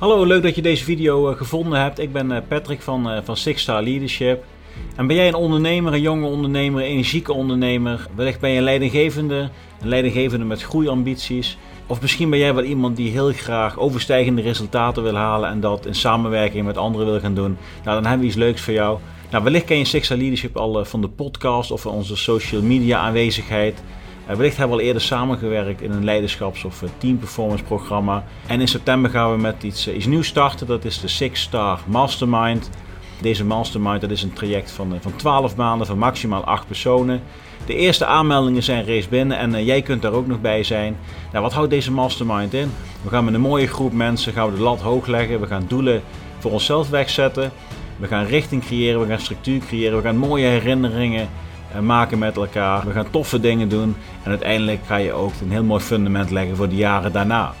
Hallo, leuk dat je deze video eh, gevonden hebt. Ik ben eh, Patrick van, eh, van Six Star Leadership. En ben jij een ondernemer, een jonge ondernemer, een energieke ondernemer? Wellicht ben je een leidinggevende, een leidinggevende met groeiambities. Of misschien ben jij wel iemand die heel graag overstijgende resultaten wil halen en dat in samenwerking met anderen wil gaan doen. Nou, dan hebben we iets leuks voor jou. Nou, wellicht ken je Six Star Leadership al van de podcast of van onze social media aanwezigheid. Uh, wellicht hebben we al eerder samengewerkt in een leiderschaps- of team performance programma. En in september gaan we met iets, iets nieuws starten. Dat is de Six Star Mastermind. Deze mastermind dat is een traject van, van 12 maanden, van maximaal 8 personen. De eerste aanmeldingen zijn reeds binnen en jij kunt daar ook nog bij zijn. Nou, wat houdt deze mastermind in? We gaan met een mooie groep mensen gaan we de lat hoog leggen. We gaan doelen voor onszelf wegzetten. We gaan richting creëren, we gaan structuur creëren, we gaan mooie herinneringen maken met elkaar. We gaan toffe dingen doen en uiteindelijk ga je ook een heel mooi fundament leggen voor de jaren daarna.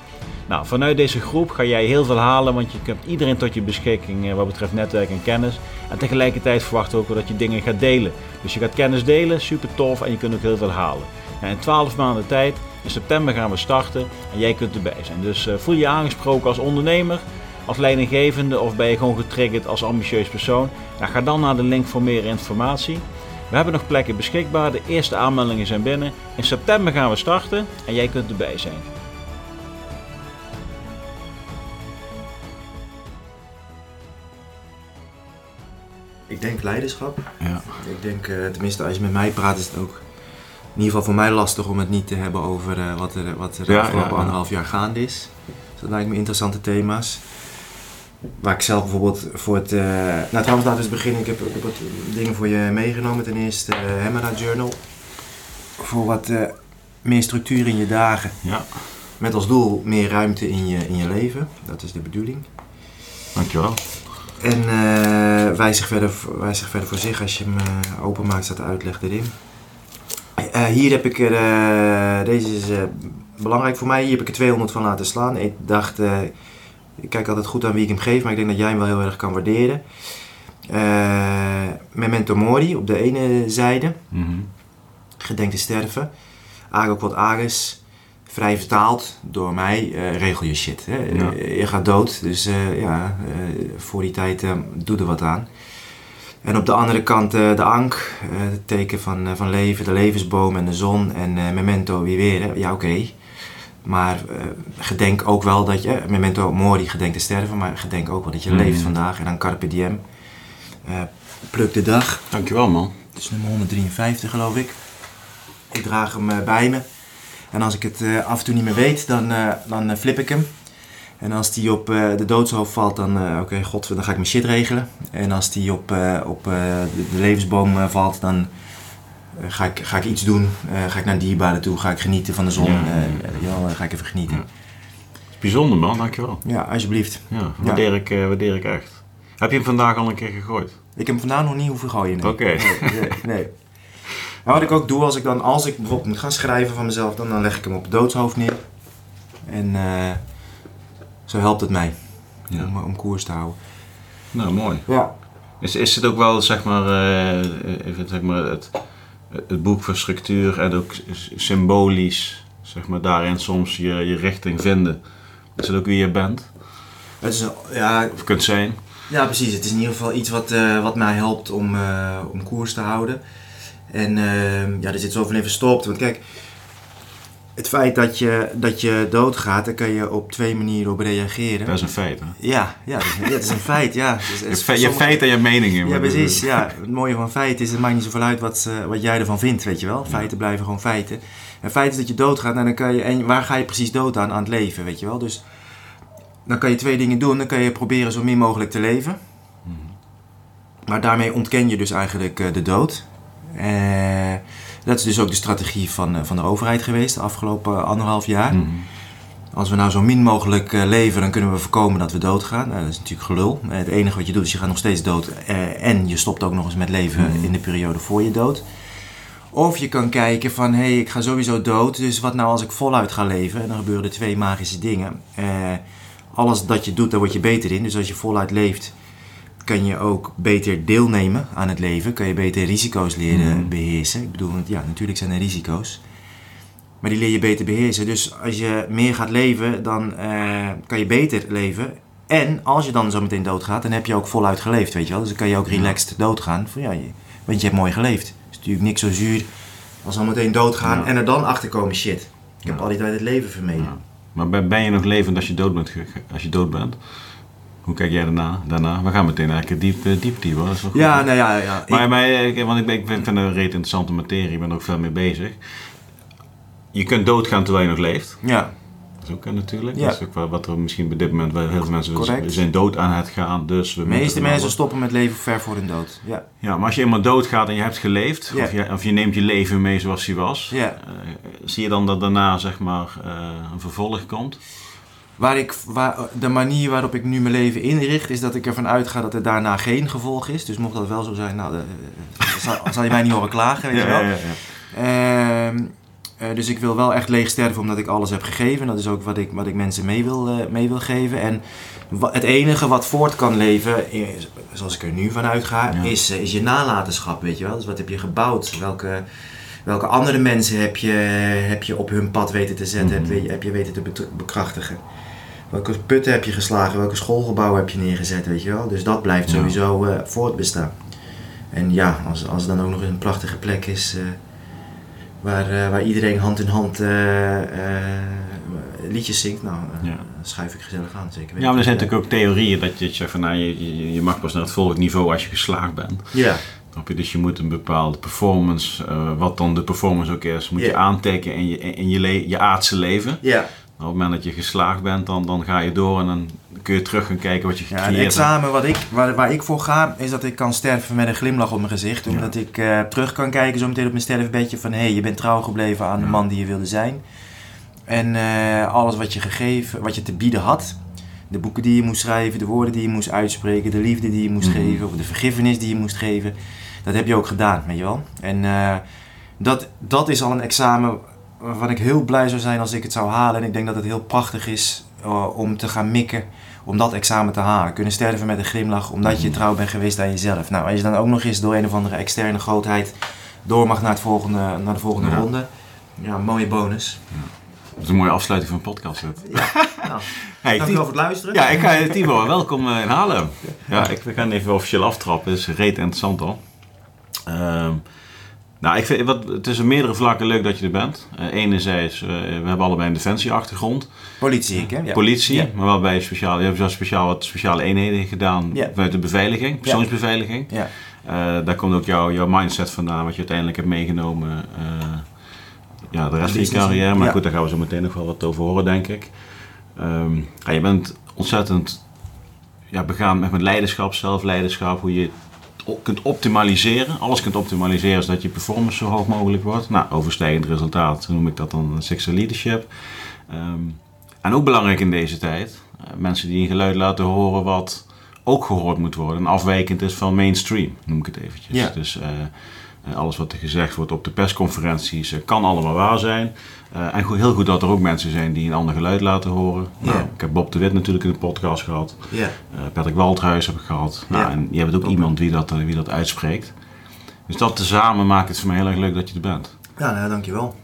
Nou, vanuit deze groep ga jij heel veel halen, want je hebt iedereen tot je beschikking eh, wat betreft netwerk en kennis. En tegelijkertijd verwachten we ook dat je dingen gaat delen. Dus je gaat kennis delen, super tof en je kunt ook heel veel halen. Nou, in 12 maanden tijd, in september gaan we starten en jij kunt erbij zijn. Dus uh, voel je aangesproken als ondernemer, als leidinggevende of ben je gewoon getriggerd als ambitieus persoon. Nou, ga dan naar de link voor meer informatie. We hebben nog plekken beschikbaar. De eerste aanmeldingen zijn binnen. In september gaan we starten en jij kunt erbij zijn. Ik denk leiderschap. Ja. Ik denk, uh, tenminste als je met mij praat is het ook in ieder geval voor mij lastig om het niet te hebben over uh, wat er, wat er de ja, afgelopen ja. anderhalf jaar gaande is. Dus dat lijkt me interessante thema's. Waar ik zelf bijvoorbeeld voor het. Uh, nou, trouwens, laten we eens beginnen. Ik heb, ik heb wat dingen voor je meegenomen. Ten eerste uh, Hemera Journal. Voor wat uh, meer structuur in je dagen. Ja. Met als doel meer ruimte in je, in je leven. Dat is de bedoeling. Dankjewel. En wijs, zich verder, wijs zich verder voor zich als je hem openmaakt, staat de uitleg erin. hier heb ik er. deze is belangrijk voor mij. Hier heb ik er 200 van laten slaan. Ik dacht ik kijk altijd goed aan wie ik hem geef, maar ik denk dat jij hem wel heel erg kan waarderen. Uh, Memento Mori op de ene zijde. Mm -hmm. Gedenk te sterven. Ago quod ages. Vrij vertaald door mij. Uh, regel je shit. Hè? Ja. Uh, je gaat dood. Dus ja, voor die tijd doe er wat aan. En op de andere kant de ank. het teken van, van leven. De levensboom en de zon. En memento wie weer. Ja oké. Okay. Maar uh, gedenk ook wel dat je, memento mori, gedenk te sterven, maar gedenk ook wel dat je mm. leeft vandaag. En dan carpe diem, uh, pluk de dag. Dankjewel man. Het is nummer 153 geloof ik. Ik draag hem uh, bij me. En als ik het af en toe niet meer weet, dan, dan flip ik hem. En als die op de doodshoofd valt, dan, oké, okay, god, dan ga ik mijn shit regelen. En als die op, op de, de levensboom valt, dan ga, ik, ga ik iets doen, uh, ga ik naar dierbaren toe, ga ik genieten van de zon, ja, ja. Uh, ga ik even genieten. Ja. Bijzonder man, dankjewel. Ja, alsjeblieft. Ja, waardeer, Ik, uh, waardeer ik echt. Heb je hem vandaag al een keer gegooid? Ik heb hem vandaag nog niet hoeven gooien, nee. Oké. Okay. Nee, nee, nee. En wat ik ook doe, als ik dan, als ik bijvoorbeeld moet gaan schrijven van mezelf, dan, dan leg ik hem op het doodshoofd neer. En zo helpt het mij ja. om, om koers te houden. Nou, mooi. Ja. Is, is het ook wel, zeg maar, even, zeg maar het, het boek van structuur en ook symbolisch, zeg maar, daarin soms je, je richting vinden. Is het ook wie je bent? Het is, ja, of kunt zijn? Ja, precies. Het is in ieder geval iets wat, uh, wat mij helpt om, uh, om koers te houden. En uh, ja, er zit zoveel in verstopt. Want kijk, het feit dat je, dat je doodgaat, daar kan je op twee manieren op reageren. Dat is een feit, hè? Ja, ja, dat, is, ja, dat is een feit, ja. Dus, je, fe, je feit en je meningen. Ja, precies. Ja. Het mooie van feiten is, het maakt niet zoveel uit wat, wat jij ervan vindt, weet je wel. Feiten ja. blijven gewoon feiten. En feit is dat je doodgaat, nou, dan kan je, en waar ga je precies dood aan, aan het leven, weet je wel. Dus dan kan je twee dingen doen. Dan kan je proberen zo min mogelijk te leven. Mm. Maar daarmee ontken je dus eigenlijk uh, de dood. Uh, dat is dus ook de strategie van, van de overheid geweest de afgelopen anderhalf jaar. Mm. Als we nou zo min mogelijk uh, leven, dan kunnen we voorkomen dat we doodgaan. Nou, dat is natuurlijk gelul. Het enige wat je doet is je gaat nog steeds dood. En je stopt ook nog eens met leven Mhm. in de periode voor je dood. Of je kan kijken van, hé, hey, ik ga sowieso dood. Dus wat nou als ik voluit ga leven? En dan gebeuren er twee magische dingen. Uh, alles dat je doet, daar word je beter in. Dus als je voluit leeft, kan je ook beter deelnemen aan het leven. Kan je beter risico's leren Mhm. beheersen. Ik bedoel, ja, natuurlijk zijn er risico's. Maar die leer je beter beheersen. Dus als je meer gaat leven, dan uh, kan je beter leven. En als je dan zo meteen doodgaat, dan heb je ook voluit geleefd, weet je wel. Dus dan kan je ook relaxed doodgaan. Van, ja, je, want je hebt mooi geleefd. Het is natuurlijk niks zo zuur als dan meteen doodgaan Ja. en er dan achter komen, shit. Ik heb al die tijd het leven vermeden. Ja. Maar ben, je nog levend als je dood bent? Als je dood bent? Hoe kijk jij daarna? daarna? We gaan meteen eigenlijk diep, eh, diep dieper. Dat is wel goed. Ja, nou ja, ja. Maar, ik- maar eh, want ik, ben, ik vind het een reet interessante materie. Ik ben er ook veel mee bezig. Je kunt doodgaan terwijl je nog leeft. ja. Dat is ook eh, natuurlijk. Ja. Dat is ook wat er misschien bij dit moment... wel Heel veel mensen Correct. zijn dood aan het gaan. Dus we De meeste mensen stoppen met leven ver voor hun dood. Ja. Ja, maar als je eenmaal doodgaat en je hebt geleefd... Ja. Of, je, of je neemt je leven mee zoals hij was... Ja. zie je dan dat daarna zeg maar een vervolg komt? Waar ik, waar, de manier waarop ik nu mijn leven inricht, is dat ik ervan uitga dat er daarna geen gevolg is. Dus mocht dat wel zo zijn, nou, eh, zal, zal je mij niet horen klagen, weet je wel. ja, ja. Ehm, eh, dus ik wil wel echt leeg sterven omdat ik alles heb gegeven. Dat is ook wat ik, wat ik mensen mee wil, eh, mee wil geven. En het enige wat voort kan leven, is, zoals ik er nu van uitga, Ja. is, is je nalatenschap, weet je wel. Dus wat heb je gebouwd? Welke, welke andere mensen heb je, heb je op hun pad weten te zetten? Mhm. heb, je, heb je weten te bekrachtigen? Welke putten heb je geslagen? Welke schoolgebouwen heb je neergezet, weet je wel? Dus dat blijft sowieso eh, voortbestaan. En ja, als, als het dan ook nog een prachtige plek is eh, waar, eh, waar iedereen hand in hand liedjes zingt, nou, Ja. schuif ik gezellig aan. Zeker Ja, maar er zijn weten. natuurlijk ook theorieën dat je zegt van nou, je, je, je mag pas naar het volgende niveau als je geslaagd bent. Ja, je? Dus je moet een bepaalde performance, wat dan de performance ook is, moet je Ja. aantekenen in je, in je, le- je aardse leven. ja. Op het moment dat je geslaagd bent, dan, dan ga je door en dan kun je terug gaan kijken wat je ja gecreëerd hebt. examen wat ik, waar, waar ik voor ga, is dat ik kan sterven met een glimlach op mijn gezicht. Ja. Omdat ik eh, terug kan kijken zo meteen op mijn sterfbedje van hé, hey, je bent trouw gebleven aan de Ja. man die je wilde zijn. En eh, alles wat je gegeven, wat je te bieden had. De boeken die je moest schrijven, de woorden die je moest uitspreken, de liefde die je moest Mhm. geven, of de vergiffenis die je moest geven. Dat heb je ook gedaan, weet je wel. En eh, dat, dat is al een examen waarvan ik heel blij zou zijn als ik het zou halen. En ik denk dat het heel prachtig is eh, om te gaan mikken om dat examen te halen. Kunnen sterven met een glimlach omdat je Mhm. trouw bent geweest aan jezelf. Nou, als je dan ook nog eens door een of andere externe grootheid door mag naar, het volgende, naar de volgende Ja. ronde. Ja, mooie bonus. Dat is een mooie afsluiting van een podcast. dit. Nou, Hey, voor het luisteren. ja, ik ga Timo, welkom eh, in Haarlem. Ja, ik, we gaan even officieel aftrappen. Dat is reet interessant al. Nou, ik vind, wat, het is op meerdere vlakken leuk dat je er bent. Eh enerzijds, eh, we hebben allebei een defensieachtergrond. Politie, ik hè? Ja. Politie, Ja. maar wel bij speciaal, je hebt zo speciaal wat speciale eenheden gedaan Ja. vanuit de beveiliging, persoonsbeveiliging. Ja. Eh, daar komt ook jouw, jouw mindset vandaan, wat je uiteindelijk hebt meegenomen. eh, ja, de rest van je carrière. Maar goed, daar gaan we zo meteen nog wel wat over horen, denk ik. Ja, je bent ontzettend ja, begaan met, met leiderschap, zelfleiderschap, hoe je kunt optimaliseren. Alles kunt optimaliseren zodat je performance zo hoog mogelijk wordt. Nou, overstijgend resultaat, noem ik dat dan sexual leadership. Ehm, en ook belangrijk in deze tijd, eh, mensen die een geluid laten horen wat ook gehoord moet worden. En afwijkend is van mainstream, noem ik het eventjes. Ja. Dus eh, alles wat er gezegd wordt op de persconferenties eh, kan allemaal waar zijn. Eh, en goed, heel goed dat er ook mensen zijn die een ander geluid laten horen. Nou, Ja. ik heb Bob de Wit natuurlijk in de podcast gehad. Ja. Eh, Patrick Waldhuis heb ik gehad. Nou, Ja. En je hebt ook iemand wie dat, wie dat uitspreekt. Dus dat tezamen maakt het voor mij heel erg leuk dat je er bent. Ja, nou, dankjewel.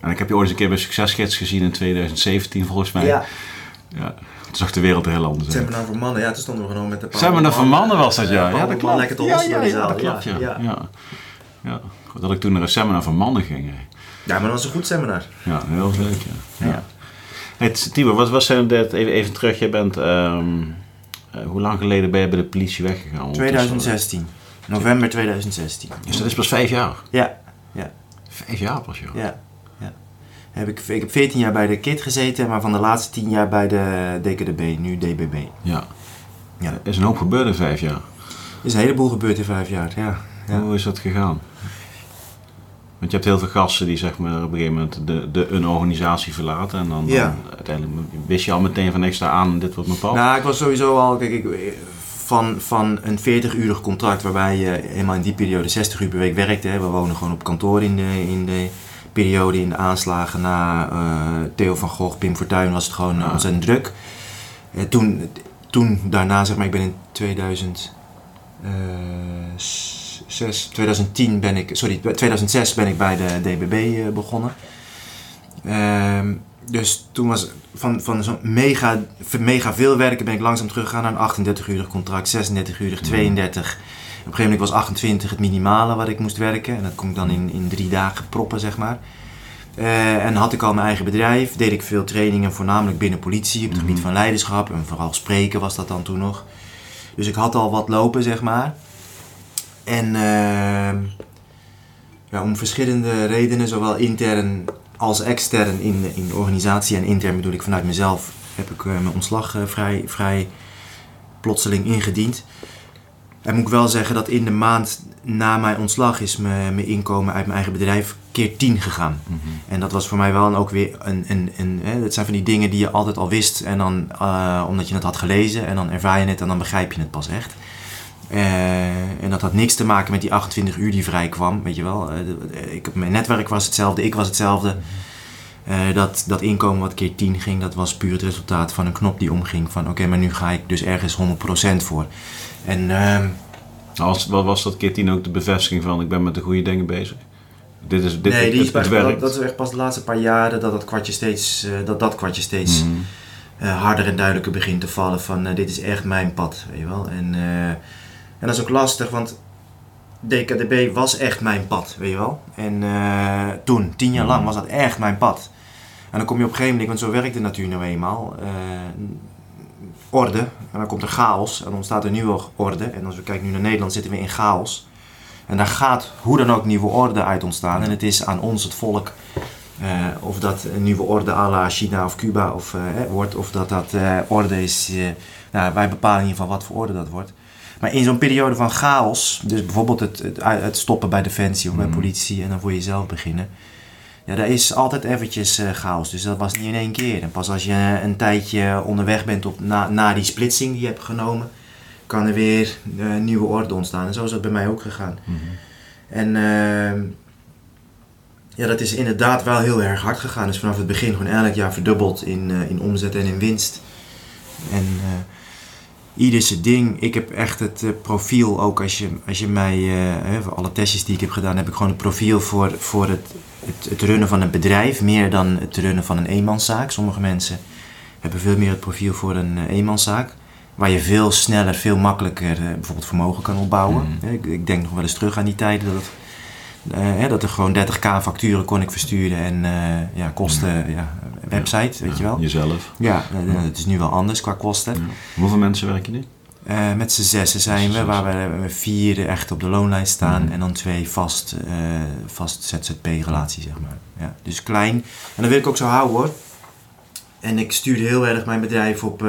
En ik heb je ooit eens een keer bij Succesgids gezien in 2017 volgens mij. Ja, Ja, Toen zag de wereld er heel anders uit. seminar voor mannen. Ja, toen stonden we gewoon met de paar Seminar voor mannen was dat, ja. Ja, dat klopt. Lekker te Ja, ja, die ja, dat klopt, ja. ja. Ja. Ja. Dat ik toen naar een seminar voor mannen ging. Ja, maar dat was een goed seminar. Ja, heel leuk, ja. Ja. ja. Hey, Timo, wat was zijn dit? Even, even terug, je bent... ehm, eh, hoe lang geleden ben je bij de politie weggegaan? Ondertussen? 2016. November 2016. Dus dat is pas vijf jaar? Ja, Vijf jaar pas, joh. ja, ja. Heb ik, ik heb 14 jaar bij de KIT gezeten, maar van de laatste 10 jaar bij de DKDB, nu DBB. Ja. Ja. Er is een hoop gebeurd in vijf jaar. Er is een heleboel gebeurd in vijf jaar, ja. ja. Hoe is dat gegaan? Want je hebt heel veel gasten die zeg maar, op een gegeven moment de, de, een organisatie verlaten. En dan, dan uiteindelijk wist je al meteen van extra aan, dit wordt mijn pad. Nou, ik was sowieso al, kijk, ik, van, van een 40-urig contract waarbij je helemaal in die periode 60 uur per week werkte. Hè. We wonen gewoon op kantoor in de, in de periode in de aanslagen na eh, Theo van Gogh, Pim Fortuyn was het gewoon ja. ontzettend druk. Eh, toen, toen daarna, zeg maar, ik ben in 2000... 2006, 2010 ben ik, sorry, 2006 ben ik bij de DBB eh, begonnen. Ehm, dus toen was van, van zo'n mega, mega veel werken ben ik langzaam teruggegaan naar een 38 uurig contract, 36 uurig, 32. Op een gegeven moment was 28 het minimale wat ik moest werken. En dat kon ik dan in, in drie dagen proppen, zeg maar. Eh, en had ik al mijn eigen bedrijf, deed ik veel trainingen, voornamelijk binnen politie, op het gebied mm-hmm. van leiderschap en vooral spreken was dat dan toen nog. Dus ik had al wat lopen, zeg maar. En uh, ja, om verschillende redenen, zowel intern als extern in, in de organisatie en intern bedoel ik vanuit mezelf, heb ik uh, mijn ontslag uh, vrij, vrij plotseling ingediend. En moet ik wel zeggen dat in de maand na mijn ontslag is mijn, mijn inkomen uit mijn eigen bedrijf keer 10 gegaan. Mm -hmm. En dat was voor mij wel ook weer een, een, een, hè, dat zijn van die dingen die je altijd al wist en dan uh, omdat je het had gelezen en dan ervaar je het en dan begrijp je het pas echt. Uh, en dat had niks te maken met die 28 uur die vrij kwam, weet je wel. Uh, ik, mijn netwerk was hetzelfde, ik was hetzelfde. Uh, dat, dat inkomen wat keer 10 ging, dat was puur het resultaat van een knop die omging. Van oké, okay, maar nu ga ik dus ergens 100% voor. En, ehm, was, wat was dat keer 10 ook de bevestiging van ik ben met de goede dingen bezig? Dit is, dit, nee, die het, dat, dat, is echt pas de laatste paar jaren dat dat kwartje steeds, dat, dat kwartje steeds mm -hmm. harder en duidelijker begint te vallen. Van dit is echt mijn pad, weet je wel. En en dat is ook lastig, want DKDB was echt mijn pad, weet je wel. En uh, toen, tien jaar lang, was dat echt mijn pad. En dan kom je op een gegeven moment, want zo werkt de natuur nou eenmaal, uh, orde. En dan komt er chaos en dan ontstaat een nieuwe orde. En als we kijken nu naar Nederland, zitten we in chaos. En daar gaat hoe dan ook nieuwe orde uit ontstaan. En het is aan ons, het volk, uh, of dat een nieuwe orde à la China of Cuba of, wordt, of dat dat orde is. nou, wij bepalen in ieder geval wat voor orde dat wordt. Maar in zo'n periode van chaos, dus bijvoorbeeld het, het, het stoppen bij defensie of bij politie en dan voor jezelf beginnen. Ja, daar is altijd eventjes uh, chaos. Dus dat was niet in één keer. En pas als je een tijdje onderweg bent op, na, na die splitsing die je hebt genomen, kan er weer een uh, nieuwe orde ontstaan. En zo is dat bij mij ook gegaan. Mhm. En uh, ja, dat is inderdaad wel heel erg hard gegaan. Dus vanaf het begin gewoon elk jaar verdubbeld in, uh, in omzet en in winst. En ieder zijn ding. Ik heb echt het uh, profiel, ook als je, als je mij, uh, voor alle testjes die ik heb gedaan, heb ik gewoon het profiel voor, voor het, het, het, runnen van een bedrijf, meer dan het runnen van een eenmanszaak. Sommige mensen hebben veel meer het profiel voor een uh, eenmanszaak, waar je veel sneller, veel makkelijker bijvoorbeeld vermogen kan opbouwen. Mm. Ik, ik, denk nog wel eens terug aan die tijden dat het, uh, dat er gewoon 30k facturen kon ik versturen en uh, ja, kosten, ja, website, weet je wel. Jezelf. Ja, uh, het is nu wel anders qua kosten. Hoeveel mensen werken nu? met z'n zessen zijn we, waar we vier echt op de loonlijst staan mm. en dan twee vast, vast ZZP-relatie, zeg maar. Ja, dus klein. En dat wil ik ook zo houden hoor. En ik stuurde heel erg mijn bedrijf op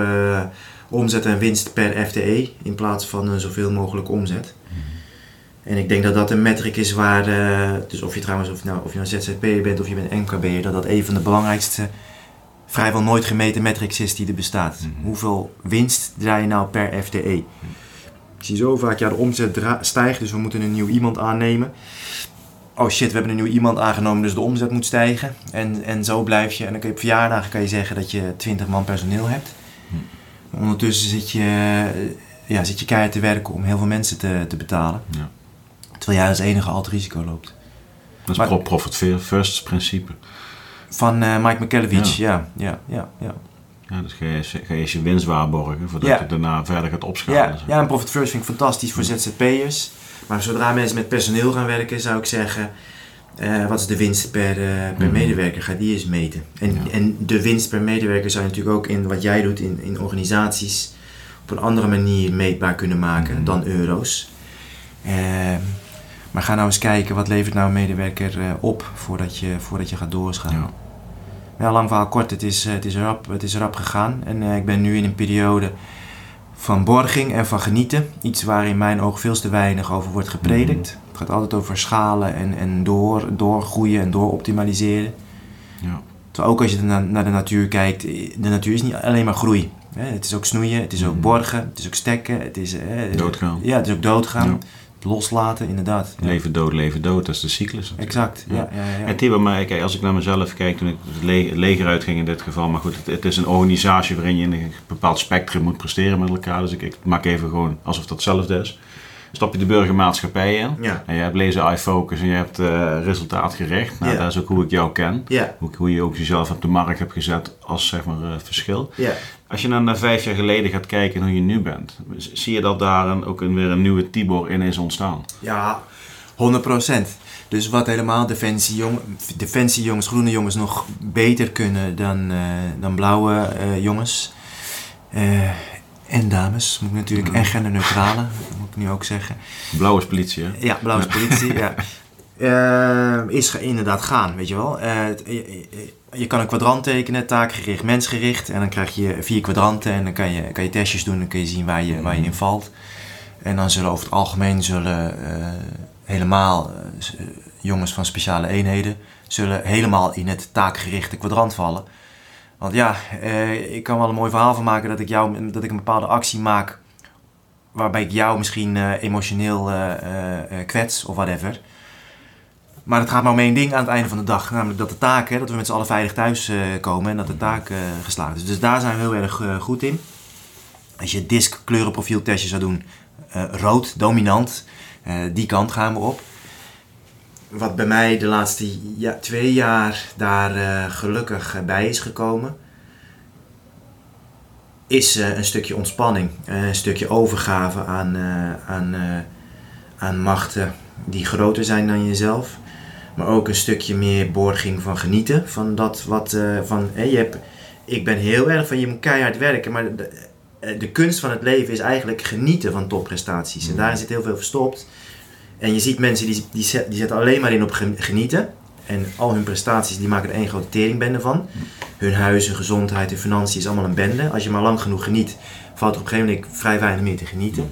omzet en winst per FTE in plaats van zoveel mogelijk omzet. En ik denk dat dat een metric is waar, uh, dus of je trouwens of, nou, of je een ZZP'er bent of je bent MKB'er, dat dat een van de belangrijkste, vrijwel nooit gemeten metrics is die er bestaat. Mhm. Mm -hmm. Hoeveel winst draai je nou per FTE? Mm -hmm. Ik zie zo vaak, ja de omzet stijgt, dus we moeten een nieuw iemand aannemen. Oh shit, we hebben een nieuw iemand aangenomen, dus de omzet moet stijgen. En, en zo blijf je, en dan kun je op verjaardagen kan je zeggen dat je 20 man personeel hebt. Mm -hmm. Ondertussen zit je, ja, zit je keihard te werken om heel veel mensen te, te betalen. Ja. Terwijl jij als enige al het risico loopt. Dat is maar, profit first principe. Van uh, Mike McKelvich, ja. Ja, ja, ja, ja. dus ga je, ga je je winst waarborgen voordat ja. je daarna verder gaat opschalen. Ja, ja en profit first vind ik fantastisch voor ZZP'ers. Maar zodra mensen met personeel gaan werken, zou ik zeggen... Uh, wat is de winst per, uh, per mm. medewerker? Ga die eens meten. En, Ja. en de winst per medewerker zou je natuurlijk ook in wat jij doet in, in organisaties... op een andere manier meetbaar kunnen maken Mhm. dan euro's. Ehm, maar ga nou eens kijken, wat levert nou een medewerker eh, op voordat je, voordat je gaat doorschalen. Ja. Ja, lang verhaal kort, het is, eh, het, is rap, het is rap gegaan. En eh, ik ben nu in een periode van borging en van genieten. Iets waar in mijn oog veel te weinig over wordt gepredikt. Het gaat altijd over schalen en, en door, doorgroeien en dooroptimaliseren. Ja. Terwijl ook als je naar, de natuur kijkt, de natuur is niet alleen maar groei. Hè? Het is ook snoeien, het is ook Mhm. borgen, het is ook stekken, het is... Doodgaan. Ja, het is ook doodgaan. Ja. Loslaten, inderdaad. Ja. Leven dood, leven dood, dat is de cyclus. natuurlijk. Exact, ja. Ja. ja. En maar kijk, als ik naar mezelf kijk, toen ik het le- het leger uitging in dit geval, maar goed, het, het is een organisatie waarin je in een bepaald spectrum moet presteren met elkaar, dus ik, ik maak even gewoon alsof dat hetzelfde is. Stap je de burgermaatschappij in. Ja. En je hebt lezen iFocus en je hebt eh, resultaatgericht. Nou, Ja. dat is ook hoe ik jou ken. Ja, Hoe, hoe je ook jezelf op de markt hebt gezet als zeg maar, eh, verschil. ja. Als je dan naar vijf jaar geleden gaat kijken en hoe je nu bent, zie je dat daar een, ook een, weer een nieuwe Tibor in is ontstaan. Ja, 100%. Dus wat helemaal defensiejong, defensiejongens, groene jongens nog beter kunnen dan, eh, dan blauwe jongens. En dames, moet ik natuurlijk. En genderneutrale, moet ik nu ook zeggen. Blauw is politie, hè? Ja, blauwe is politie, ja. Eh, is inderdaad gaan, weet je wel. Eh, je, kan een kwadrant tekenen, taakgericht, mensgericht. En dan krijg je vier kwadranten en dan kan je, kan je testjes doen. Dan kun je zien waar je, waar je in valt. En dan zullen over het algemeen zullen eh, helemaal jongens van speciale eenheden... zullen helemaal in het taakgerichte kwadrant vallen. Want ja, eh, ik kan wel een mooi verhaal van maken dat ik, jou, dat ik een bepaalde actie maak waarbij ik jou misschien eh, emotioneel eh, kwets of whatever. Maar het gaat maar om één ding aan het einde van de dag. Namelijk dat de taak, dat we met z'n allen veilig thuis komen en dat de taak geslaagd is. Dus daar zijn we heel erg goed in. Als je disk kleurenprofieltestje zou doen, rood, dominant, die kant gaan we op. Wat bij mij de laatste ja, twee jaar daar eh, gelukkig eh, bij is gekomen, is eh, een stukje ontspanning. een stukje overgave aan, aan, aan machten die groter zijn dan jezelf. Maar ook een stukje meer borging van genieten. Van dat wat. van, je hebt, ik ben heel erg van je moet keihard werken. Maar de, de kunst van het leven is eigenlijk genieten van topprestaties. En daarin zit heel veel verstopt. En je ziet mensen die, die, zet- die zetten alleen maar in op gen- genieten. En al hun prestaties die maken er één grote teringbende van. Hun huis, hun gezondheid, hun financiën is allemaal een bende. Als je maar lang genoeg geniet, valt er op een gegeven moment vrij weinig meer te genieten.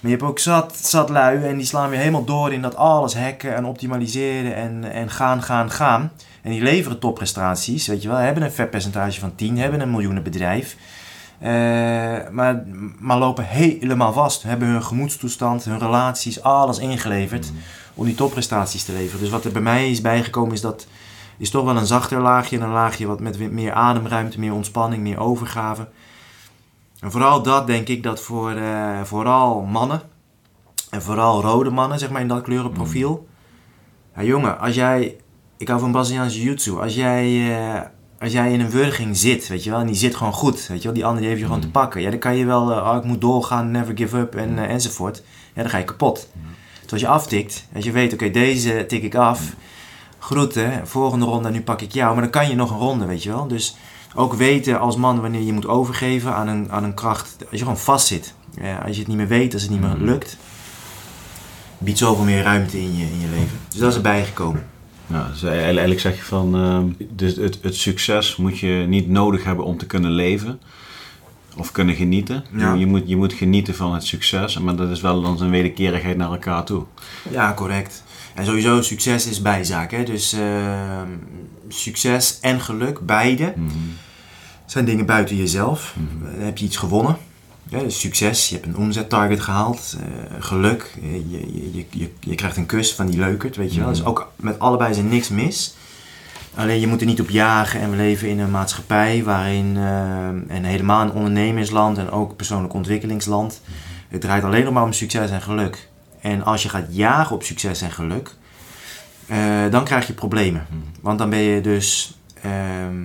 Maar je hebt ook zat, zat lui en die slaan weer helemaal door in dat alles hacken en optimaliseren en, en gaan, gaan, gaan. En die leveren topprestaties, weet je wel. Hebben een vetpercentage van 10, hebben een miljoenenbedrijf. Eh, maar, maar lopen helemaal vast. Hebben hun gemoedstoestand, hun relaties, alles ingeleverd om die topprestaties te leveren. Dus wat er bij mij is bijgekomen is dat is toch wel een zachter laagje. Een laagje wat met meer ademruimte, meer ontspanning, meer overgave. En vooral dat denk ik dat voor eh, vooral mannen, en vooral rode mannen, zeg maar in dat kleurenprofiel. Ja, jongen, als jij, ik hou van Braziliaanse jiu-jitsu, als jij, eh, als jij in een wurging zit, weet je wel, en die zit gewoon goed, weet je wel, die ander die heeft je gewoon te pakken. Ja, dan kan je wel, oh, ik moet doorgaan, never give up en, eh, enzovoort. Ja, dan ga je kapot. Dus als je aftikt, als je weet, oké, deze tik ik af, groeten, volgende ronde, nu pak ik jou, maar dan kan je nog een ronde, weet je wel. Dus ook weten als man wanneer je moet overgeven aan een, aan een kracht, als je gewoon vast zit. Ja, als je het niet meer weet, als het niet meer lukt, biedt zoveel meer ruimte in je, in je leven. Dus dat is erbij gekomen. Ja, dus eigenlijk zeg je van, ehm, dus het, het succes moet je niet nodig hebben om te kunnen leven. Of kunnen genieten. Ja. Je, moet, je moet genieten van het succes, maar dat is wel dan een wederkerigheid naar elkaar toe. Ja, correct. En sowieso, succes is bijzaak. Hè? Dus ehm, succes en geluk, beide, Mhm. zijn dingen buiten jezelf. Dan heb je iets gewonnen. Ja, dus succes, je hebt een omzettarget gehaald. eh, geluk, eh, je, je, je, je, krijgt een kus van die leukert, weet je wel. Dus ook met allebei is er niks mis. Alleen je moet er niet op jagen en we leven in een maatschappij waarin, eh, en helemaal een ondernemersland en ook persoonlijk ontwikkelingsland, het draait alleen nog maar om succes en geluk. En als je gaat jagen op succes en geluk, dan krijg je problemen. Want dan ben je dus ehm,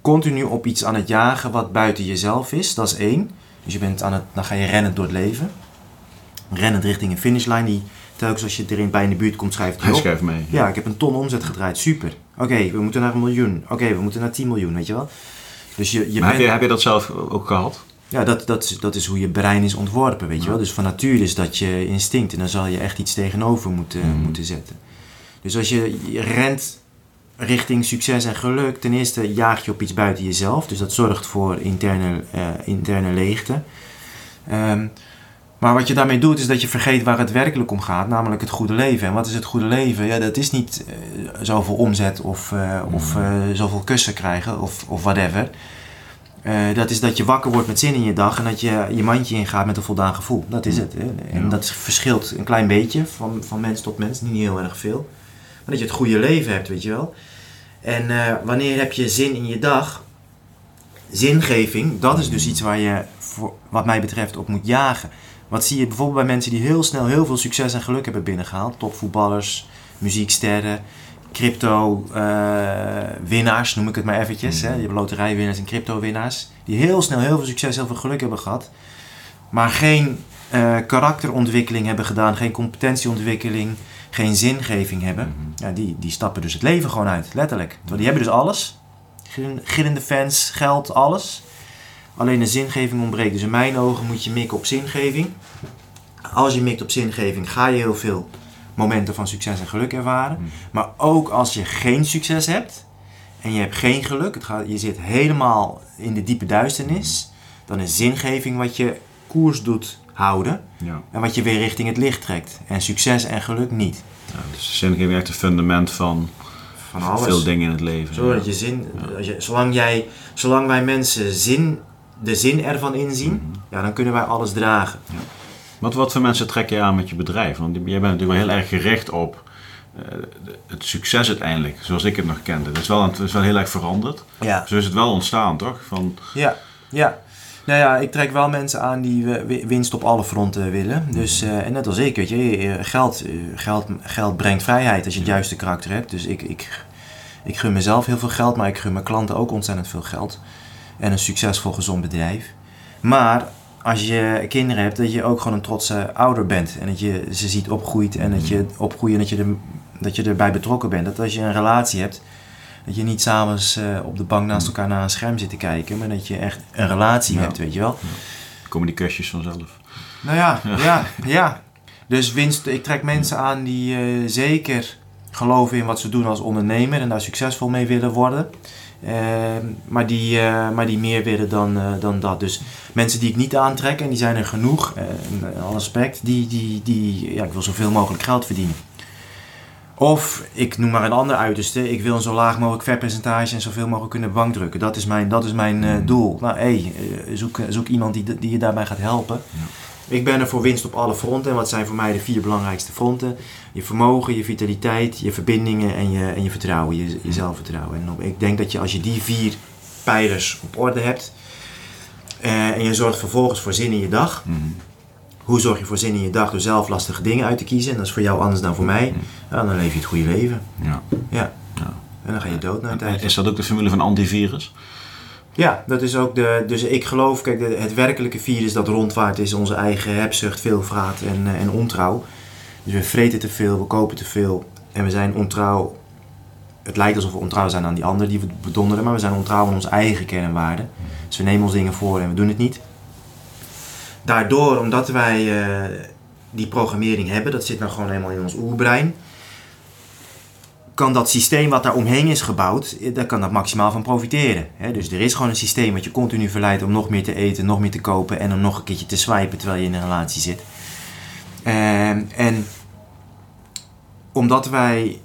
continu op iets aan het jagen wat buiten jezelf is. Dat is één. Dus je bent aan het, dan ga je rennen door het leven. Rennend richting een finishlijn die telkens als je er bij in de buurt komt schrijft Hij hij op. schrijft mee. Ja, ik heb een ton omzet gedraaid. Super. Oké, we moeten naar een miljoen. Oké, we moeten naar 10 miljoen, weet je wel. Dus je, je maar heb bent- je, heb je dat zelf ook gehad? ja, dat, dat, is, dat is hoe je brein is ontworpen, weet je wel. Dus van nature is dat je instinct en dan zal je echt iets tegenover moeten, Mhm. moeten zetten. Dus als je, je rent richting succes en geluk, ten eerste jaag je op iets buiten jezelf. Dus dat zorgt voor interne, eh, interne leegte. Ehm, maar wat je daarmee doet, is dat je vergeet waar het werkelijk om gaat, namelijk het goede leven. En wat is het goede leven? Ja, dat is niet eh, zoveel omzet of, eh, of eh, zoveel kussen krijgen of, of whatever. Dat is dat je wakker wordt met zin in je dag en dat je je mandje ingaat met een voldaan gevoel. Dat is het. Hè? En dat verschilt een klein beetje van, van mens tot mens, niet heel erg veel. Maar dat je het goede leven hebt, weet je wel. En eh, wanneer heb je zin in je dag? zingeving, dat is dus iets waar je, voor, wat mij betreft, op moet jagen. Wat zie je bijvoorbeeld bij mensen die heel snel heel veel succes en geluk hebben binnengehaald? Topvoetballers, muzieksterren, crypto eh, winnaars, noem ik het maar eventjes. Hè? Je hebt loterijwinnaars en crypto winnaars. Die heel snel heel veel succes, heel veel geluk hebben gehad. Maar geen eh, karakterontwikkeling hebben gedaan, geen competentieontwikkeling, geen zingeving hebben. Ja, die, die stappen dus het leven gewoon uit, letterlijk. Die hebben dus alles. Gil- Gillende fans, geld, alles. Alleen de zingeving ontbreekt. Dus in mijn ogen moet je mikken op zingeving. Als je mikt op zingeving, ga je heel veel momenten van succes en geluk ervaren. Mm. Maar ook als je geen succes hebt en je hebt geen geluk, het gaat, je zit helemaal in de diepe duisternis, dan is zingeving wat je koers doet houden Ja. en wat je weer richting het licht trekt. En succes en geluk niet. Ja, dus zingeving is echt het fundament van Van alles. veel dingen in het leven. Zodat je zin, als je, zolang, jij, zolang wij mensen zin, de zin ervan inzien, Mhm. ja, dan kunnen wij alles dragen. Wat, wat voor mensen trek je aan met je bedrijf? Want jij bent natuurlijk wel heel erg gericht op eh, het succes uiteindelijk, zoals ik het nog kende. Het is wel, het is wel heel erg veranderd. Ja. Zo is het wel ontstaan, toch? Van, Ja, ja. Nou ja, ik trek wel mensen aan die wi- winst op alle fronten willen. Dus, eh, en net als ik, weet je, eh, geld, eh, geld, geld brengt vrijheid als je het juiste karakter hebt. Dus ik, ik, ik gun mezelf heel veel geld, maar ik gun mijn klanten ook ontzettend veel geld. En een succesvol, gezond bedrijf. Maar als je kinderen hebt, dat je ook gewoon een trotse ouder bent. En dat je ze ziet opgroeit en dat je opgroeien en dat je, er, dat je erbij betrokken bent. Dat als je een relatie hebt, dat je niet s'avonds eh op de bank naast elkaar naar een scherm zit te kijken, maar dat je echt een relatie Ja. hebt, weet je wel. komen die kusjes vanzelf. Nou ja, ja, ja. Dus winst, ik trek mensen aan die eh, zeker geloven in wat ze doen als ondernemer en daar succesvol mee willen worden. Eh, maar, die, eh, maar die meer willen dan, dan dat. Dus mensen die ik niet aantrek, en die zijn er genoeg, in alle respect, die, die, die, ja, ik wil zoveel mogelijk geld verdienen. Of ik noem maar een ander uiterste, ik wil een zo laag mogelijk vetpercentage en zoveel mogelijk kunnen bankdrukken. Dat is mijn, dat is mijn eh, doel. Nou, hé, eh, zoek, zoek iemand die, die je daarbij gaat helpen. Ik ben er voor winst op alle fronten. En wat zijn voor mij de vier belangrijkste fronten? Je vermogen, je vitaliteit, je verbindingen en je, en je vertrouwen, je, je zelfvertrouwen. En op- ik denk dat je als je die vier pijlers op orde hebt eh, en je zorgt vervolgens voor zin in je dag. Mhm. Hoe zorg je voor zin in je dag door zelf lastige dingen uit te kiezen? En dat is voor jou anders dan voor mij. Ja, dan leef je het goede leven. Ja. Ja. Ja. En dan ga je dood na een tijd. Is dat ook de formule van antivirus? Ja, dat is ook de. Dus ik geloof, kijk, de- het werkelijke virus dat rondwaart is onze eigen hebzucht, veelvraat en, eh, en ontrouw. Dus we vreten te veel, we kopen te veel en we zijn ontrouw. Het lijkt alsof we ontrouw zijn aan die ander die we bedonderen, maar we zijn ontrouw aan onze eigen kernwaarden. Dus we nemen ons dingen voor en we doen het niet. Daardoor, omdat wij eh, die programmering hebben, dat zit nou gewoon helemaal in ons oerbrein kan dat systeem wat daar omheen is gebouwd, eh, daar kan dat maximaal van profiteren. Hè? Dus er is gewoon een systeem wat je continu verleidt om nog meer te eten, nog meer te kopen en om nog een keertje te swipen terwijl je in een relatie zit. Ehm, en omdat wij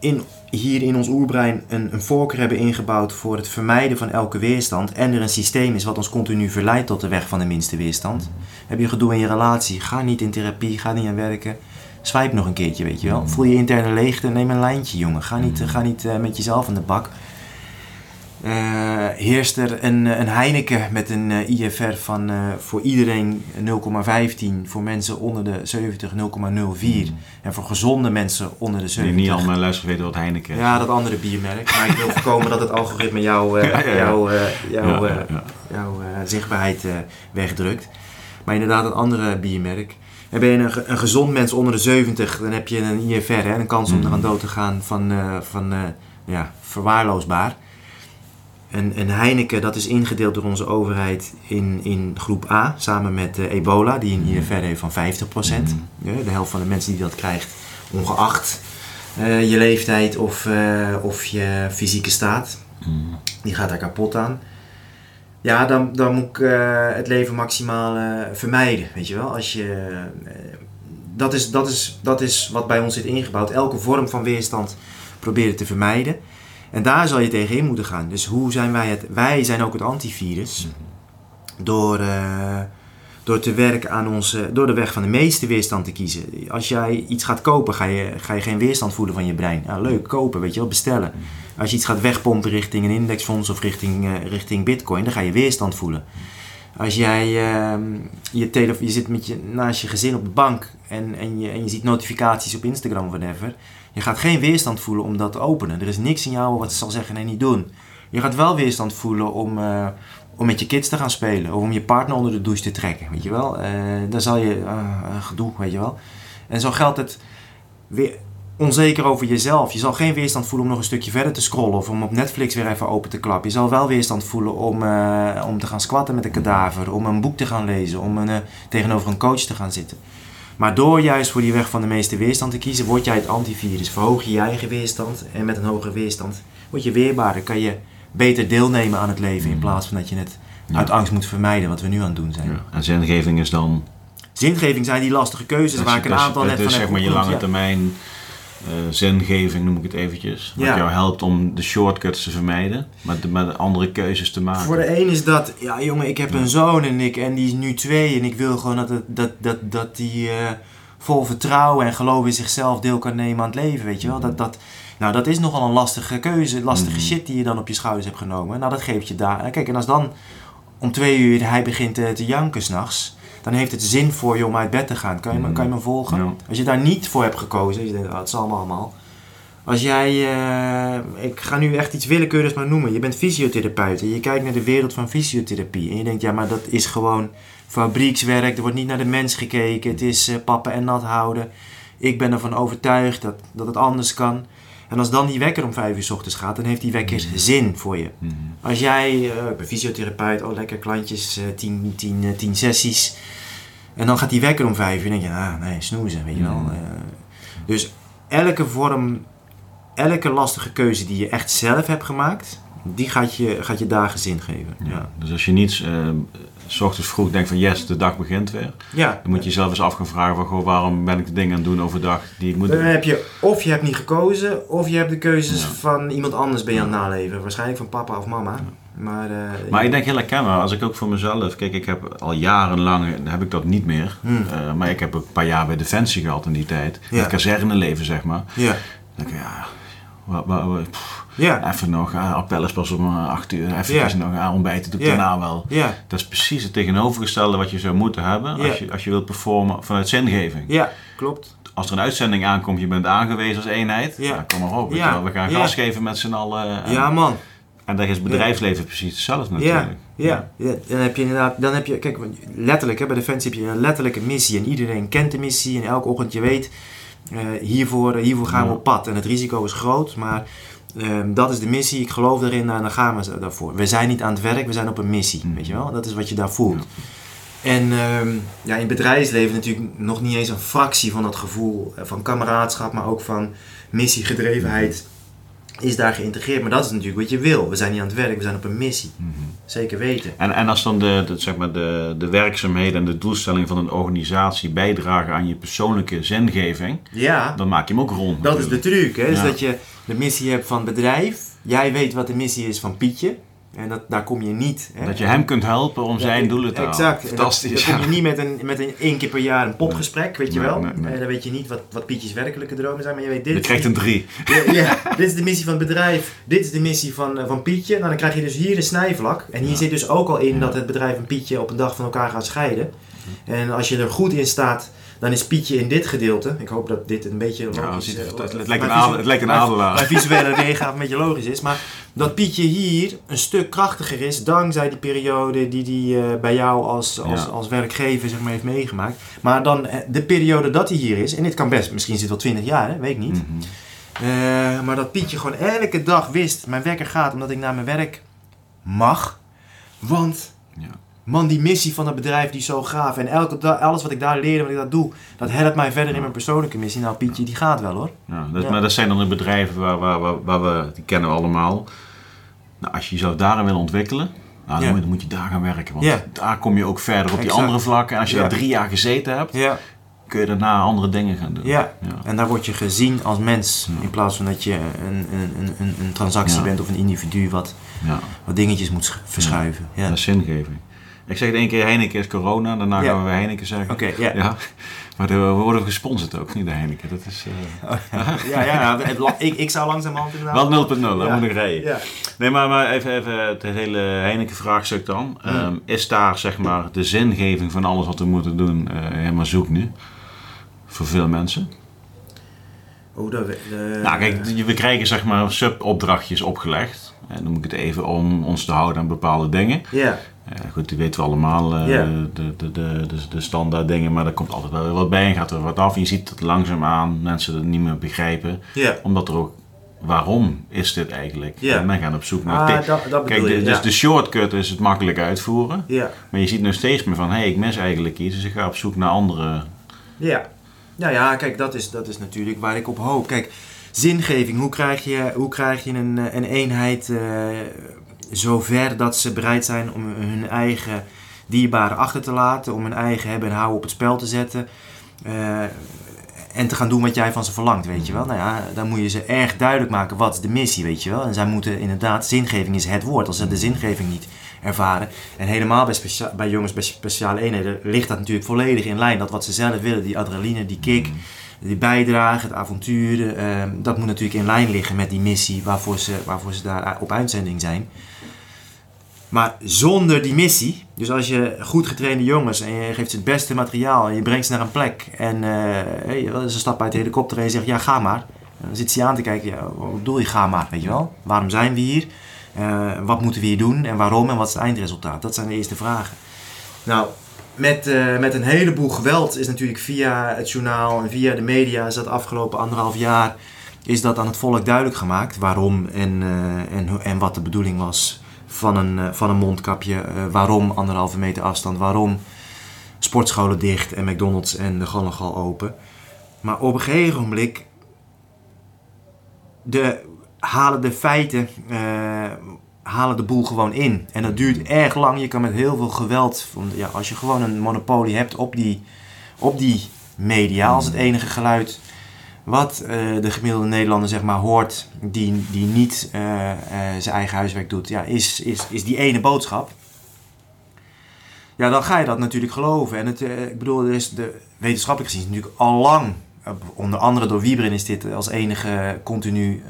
in, hier in ons oerbrein een, een voorkeur hebben ingebouwd voor het vermijden van elke weerstand en er een systeem is wat ons continu verleidt tot de weg van de minste weerstand, heb je gedoe in je relatie, ga niet in therapie, ga niet aan werken. Swipe nog een keertje, weet je wel. Voel je interne leegte, neem een lijntje, jongen. Ga niet, ga niet eh, met jezelf aan de bak. Eh, heerst er een, een Heineken met een eh, IFR van eh, voor iedereen 0,15, voor mensen onder de 70 0,04 en voor gezonde mensen onder de Die 70. niet al mijn luisteren weten wat Heineken is. Ja, dat andere biermerk. Maar ik wil voorkomen dat het algoritme jouw eh, eh, eh, ja. jouw eh, zichtbaarheid eh, wegdrukt. Maar inderdaad, een andere biermerk. En ben je een, een gezond mens onder de 70, dan heb je een IFR, hè, een kans om Mhm. eraan dood te gaan van, eh, van eh, ja, verwaarloosbaar. En, en Heineken, dat is ingedeeld door onze overheid in, in groep A, samen met eh, ebola, die een IFR heeft van 50%. Ja, de helft van de mensen die dat krijgt, ongeacht eh, je leeftijd of, eh, of je fysieke staat, Mhm. die gaat daar kapot aan. Ja, dan, dan moet ik het leven maximaal vermijden, weet je wel. Als je, dat, is, dat, is, dat is wat bij ons zit ingebouwd. Elke vorm van weerstand proberen te vermijden. En daar zal je tegenin moeten gaan. Dus hoe zijn wij het? Wij zijn ook het antivirus. Door, eh, door te werken aan onze, door de weg van de meeste weerstand te kiezen. Als jij iets gaat kopen, ga je, ga je geen weerstand voelen van je brein. Ja, leuk, kopen, weet je wel, bestellen. Als je iets gaat wegpompen richting een indexfonds of richting, eh, richting bitcoin, dan ga je weerstand voelen. Als jij ehm, je, tele je zit met je, naast je gezin op de bank en, en, je, en je ziet notificaties op Instagram of whatever, je gaat geen weerstand voelen om dat te openen. Er is niks in jou wat zal zeggen nee, niet doen. Je gaat wel weerstand voelen om, eh, om met je kids te gaan spelen. Of om je partner onder de douche te trekken, weet je wel. Eh dan zal je, eh, gedoe, weet je wel. En zo geldt het weer onzeker over jezelf. Je zal geen weerstand voelen om nog een stukje verder te scrollen. Of om op Netflix weer even open te klappen. Je zal wel weerstand voelen om, om te gaan squatten met een kadaver. Om een boek te gaan lezen. Om een, tegenover een coach te gaan zitten. Maar door juist voor die weg van de meeste weerstand te kiezen, word jij het antivirus. Verhoog je je eigen weerstand. En met een hogere weerstand word je weerbaarder. Kan je beter deelnemen aan het leven. In plaats van dat je het Ja. uit angst moet vermijden. Wat we nu aan het doen zijn. Ja. En zingeving is dan... Zingeving zijn die lastige keuzes waar ik een dat aantal dat net van zeg heb maar je lange termijn eh, zingeving, noem ik het eventjes. Wat Ja. jou helpt om de shortcuts te vermijden, maar de, maar de andere keuzes te maken. Voor de een is dat, ja jongen, ik heb een zoon en, ik, en die is nu twee en ik wil gewoon dat, het, dat, dat, dat die eh, vol vertrouwen en geloof in zichzelf deel kan nemen aan het leven, weet je wel. Dat, dat, nou, dat is nogal een lastige keuze, lastige Mhm. shit die je dan op je schouders hebt genomen. Nou, dat geeft je daar. Kijk, en als dan om twee uur hij begint te, te janken s'nachts, dan heeft het zin voor je om uit bed te gaan. Kan je, me- Mhm. kan je me volgen? Ja. Als je daar niet voor hebt gekozen, je denkt, oh, het zal allemaal allemaal. Als jij, eh, ik ga nu echt iets willekeurigs maar noemen. Je bent fysiotherapeut en je kijkt naar de wereld van fysiotherapie. En je denkt, ja, maar dat is gewoon fabriekswerk. Er wordt niet naar de mens gekeken. Het is eh, pappen en nat houden. Ik ben ervan overtuigd dat, dat het anders kan. En als dan die wekker om vijf uur 's ochtends gaat, dan heeft die wekker zin voor je. Mhm. Als jij, ben fysiotherapeut, oh lekker klantjes, eh, tien, tien, eh, tien sessies. En dan gaat die wekker om vijf uur. Dan denk je, ah nee, snoezen, weet je wel. Mm. Dus elke vorm, elke lastige keuze die je echt zelf hebt gemaakt, die gaat je, gaat je dagen zin geven. Ja. Ja. Dus als je niet s ochtends vroeg denkt van yes, de dag begint weer. ja. Dan moet je jezelf eens af gaan vragen van goh, waarom ben ik de dingen aan het doen overdag die ik moet Dan doen. heb je, of je hebt niet gekozen, of je hebt de keuzes Ja. van iemand anders ben je aan het naleven. Waarschijnlijk van papa of mama. Maar, eh, Maar ik denk heel herkenbaar, als ik ook voor mezelf, kijk ik heb al jarenlang, heb ik dat niet meer. Hmm. Eh, maar ik heb ook een paar jaar bij Defensie gehad in die tijd. Ja. Het kazerneleven zeg maar. Ja, Dan denk ik, ja, wa- wa- wa- pff, ja, even nog, appel is pas om eh, acht uur, even Ja. nog ah, ontbijten doe ik daarna wel. ja, Dat is precies het tegenovergestelde wat je zou moeten hebben als, je, als je wilt performen vanuit zingeving. ja, klopt. Als er een uitzending aankomt, je bent aangewezen als eenheid, Ja. ja. kom maar op. Ja. We gaan gas geven met z'n allen. En, Ja, man. en dat is het bedrijfsleven precies hetzelfde natuurlijk. ja, ja. Dan heb je inderdaad, dan heb je, kijk, letterlijk, hè, bij Defensie heb je een letterlijke missie. En iedereen kent de missie. En elke ochtend je weet, eh, hiervoor, hiervoor gaan we op pad. En het risico is groot, maar ehm, dat is de missie. Ik geloof erin en dan gaan we daarvoor. We zijn niet aan het werk, we zijn op een missie. Mhm. Weet je wel? Dat is wat je daar voelt. En ehm, ja, in het bedrijfsleven natuurlijk nog niet eens een fractie van dat gevoel eh, van kameraadschap, maar ook van missiegedrevenheid is daar geïntegreerd. Maar dat is natuurlijk wat je wil. We zijn niet aan het werk, we zijn op een missie. Mhm. Zeker weten. En, en als dan de, de, zeg maar de, de werkzaamheden en de doelstellingen van een organisatie bijdragen aan je persoonlijke zingeving, Ja, dan maak je hem ook rond. dat is de truc. Hè? Dus Ja. dat je de missie hebt van bedrijf. Jij weet wat de missie is van Pietje. En dat, daar kom je niet. Hè? Dat je hem kunt helpen om zijn doelen te halen. Exact. Dat- Fantastisch. Dan kom je niet met een, met een één keer per jaar een popgesprek, weet je Nee, wel. nee, nee. Eh, dan weet je niet wat, wat Pietjes werkelijke dromen zijn, maar je weet dit. Je krijgt een drie. Ja, ja, dit is de missie van het bedrijf. Dit is de missie van, eh, van Pietje. Nou, dan krijg je dus hier een snijvlak. En hier Ja. zit dus ook al in dat het bedrijf en Pietje op een dag van elkaar gaan scheiden. En als je er goed in staat, dan is Pietje in dit gedeelte. Ik hoop dat dit een beetje logisch het, eh, het, het, mijn lijkt een adel- het lijkt een adelaar. Mijn visuele weergave een beetje logisch is. Maar dat Pietje hier een stuk krachtiger is. Dankzij die periode die hij eh, bij jou als, als, Ja. als werkgever zeg maar, heeft meegemaakt. Maar dan eh, de periode dat hij hier is. En dit kan best, misschien zit het wel 20 jaar, hè? weet ik niet. Mhm. Eh, maar dat Pietje gewoon elke dag wist, mijn wekker gaat omdat ik naar mijn werk mag. Want, Ja. Man, die missie van dat bedrijf die is zo gaaf. En elke alles wat ik daar leer en wat ik dat doe, dat helpt mij verder in mijn persoonlijke missie. Nou, Pietje, die gaat wel hoor. Ja, dat, Ja. Maar dat zijn dan de bedrijven waar, waar, waar, waar we, die kennen we allemaal. Nou, als je jezelf daarin wil ontwikkelen, nou, dan, Ja. moet, dan moet je daar gaan werken. Want Ja. daar kom je ook verder op die Exact. andere vlakken. En als je Ja. daar drie jaar gezeten hebt, Ja, kun je daarna andere dingen gaan doen. ja. Ja. En daar word je gezien als mens. Ja. In plaats van dat je een, een, een, een, een transactie Ja. bent of een individu wat, Ja. wat dingetjes moet sch- verschuiven. Ja. Dat is zingeving. Ik zeg het één keer Heineken is corona, daarna Ja. gaan we Heineken zeggen. Oké, ja. Ja. Maar de- we worden gesponsord ook, niet de Heineken. Dat is eh, Ja, ja, het la- ik, ik zou langzamerhand inderdaad... wel 0.0, dat Ja. moet ik rijden. Ja. Nee, maar, maar even, even het hele Heineken-vraagstuk dan. Hmm. Ehm, is daar zeg maar de zingeving van alles wat we moeten doen eh, helemaal zoek nu? Voor veel mensen? Oh, dat, we- de- Nou, kijk, we krijgen zeg maar subopdrachtjes opgelegd. En dan moet ik het even om ons te houden aan bepaalde dingen. Ja, Goed, die weten we allemaal, eh, de, de, de, de, de standaard dingen, maar er komt altijd wel wat bij en gaat er wat af. Je ziet het langzaamaan mensen het niet meer begrijpen, ja. omdat er ook, waarom is dit eigenlijk? Ja. En men gaat op zoek naar... Ah, dat, dat Kijk, de, dus ja. de shortcut is het makkelijk uitvoeren, maar je ziet nog steeds meer van, hé, hey, ik mis eigenlijk iets, dus ik ga op zoek naar andere... ja. Nou ja, kijk, dat is, dat is natuurlijk waar ik op hoop. Kijk, zingeving, hoe krijg je, hoe krijg je een, eh, een eenheid eh zover dat ze bereid zijn om hun eigen dierbaren achter te laten, om hun eigen hebben en houden op het spel te zetten. eh, en te gaan doen wat jij van ze verlangt, weet je wel. Nou ja, dan moet je ze erg duidelijk maken wat is de missie, weet je wel. En zij moeten inderdaad, zingeving is het woord. Als ze de zingeving niet ervaren. En helemaal bij, specia- bij jongens bij speciale eenheden ligt dat natuurlijk volledig in lijn. Dat wat ze zelf willen, die adrenaline, die kick, die bijdrage, het avontuur. eh, dat moet natuurlijk in lijn liggen met die missie waarvoor ze, waarvoor ze daar op uitzending zijn. Maar zonder die missie, dus als je goed getrainde jongens en je geeft ze het beste materiaal en je brengt ze naar een plek en eh, hey, ze stappen uit de helikopter en je zegt ja ga maar. En dan zit ze aan te kijken, ja, wat bedoel je ga maar, weet je wel? Waarom zijn we hier? Eh, wat moeten we hier doen en waarom en wat is het eindresultaat? Dat zijn de eerste vragen. Nou, met, eh, met een heleboel geweld is natuurlijk via het journaal en via de media is dat afgelopen anderhalf jaar is dat aan het volk duidelijk gemaakt waarom en, eh, en, en wat de bedoeling was van een, eh, van een mondkapje. eh, waarom anderhalve meter afstand, waarom sportscholen dicht en McDonald's en de Gallengal open. Maar op een gegeven moment de, halen de feiten eh, halen de boel gewoon in. En dat duurt erg lang. Je kan met heel veel geweld, ja, als je gewoon een monopolie hebt op die, op die media, als het enige geluid wat eh, de gemiddelde Nederlander zeg maar hoort, die, die niet eh, eh, zijn eigen huiswerk doet, ja, is, is, is die ene boodschap. Ja, dan ga je dat natuurlijk geloven. En het, ik bedoel, er is de wetenschappelijk gezien is natuurlijk al lang, onder andere door Wiebren is dit als enige continu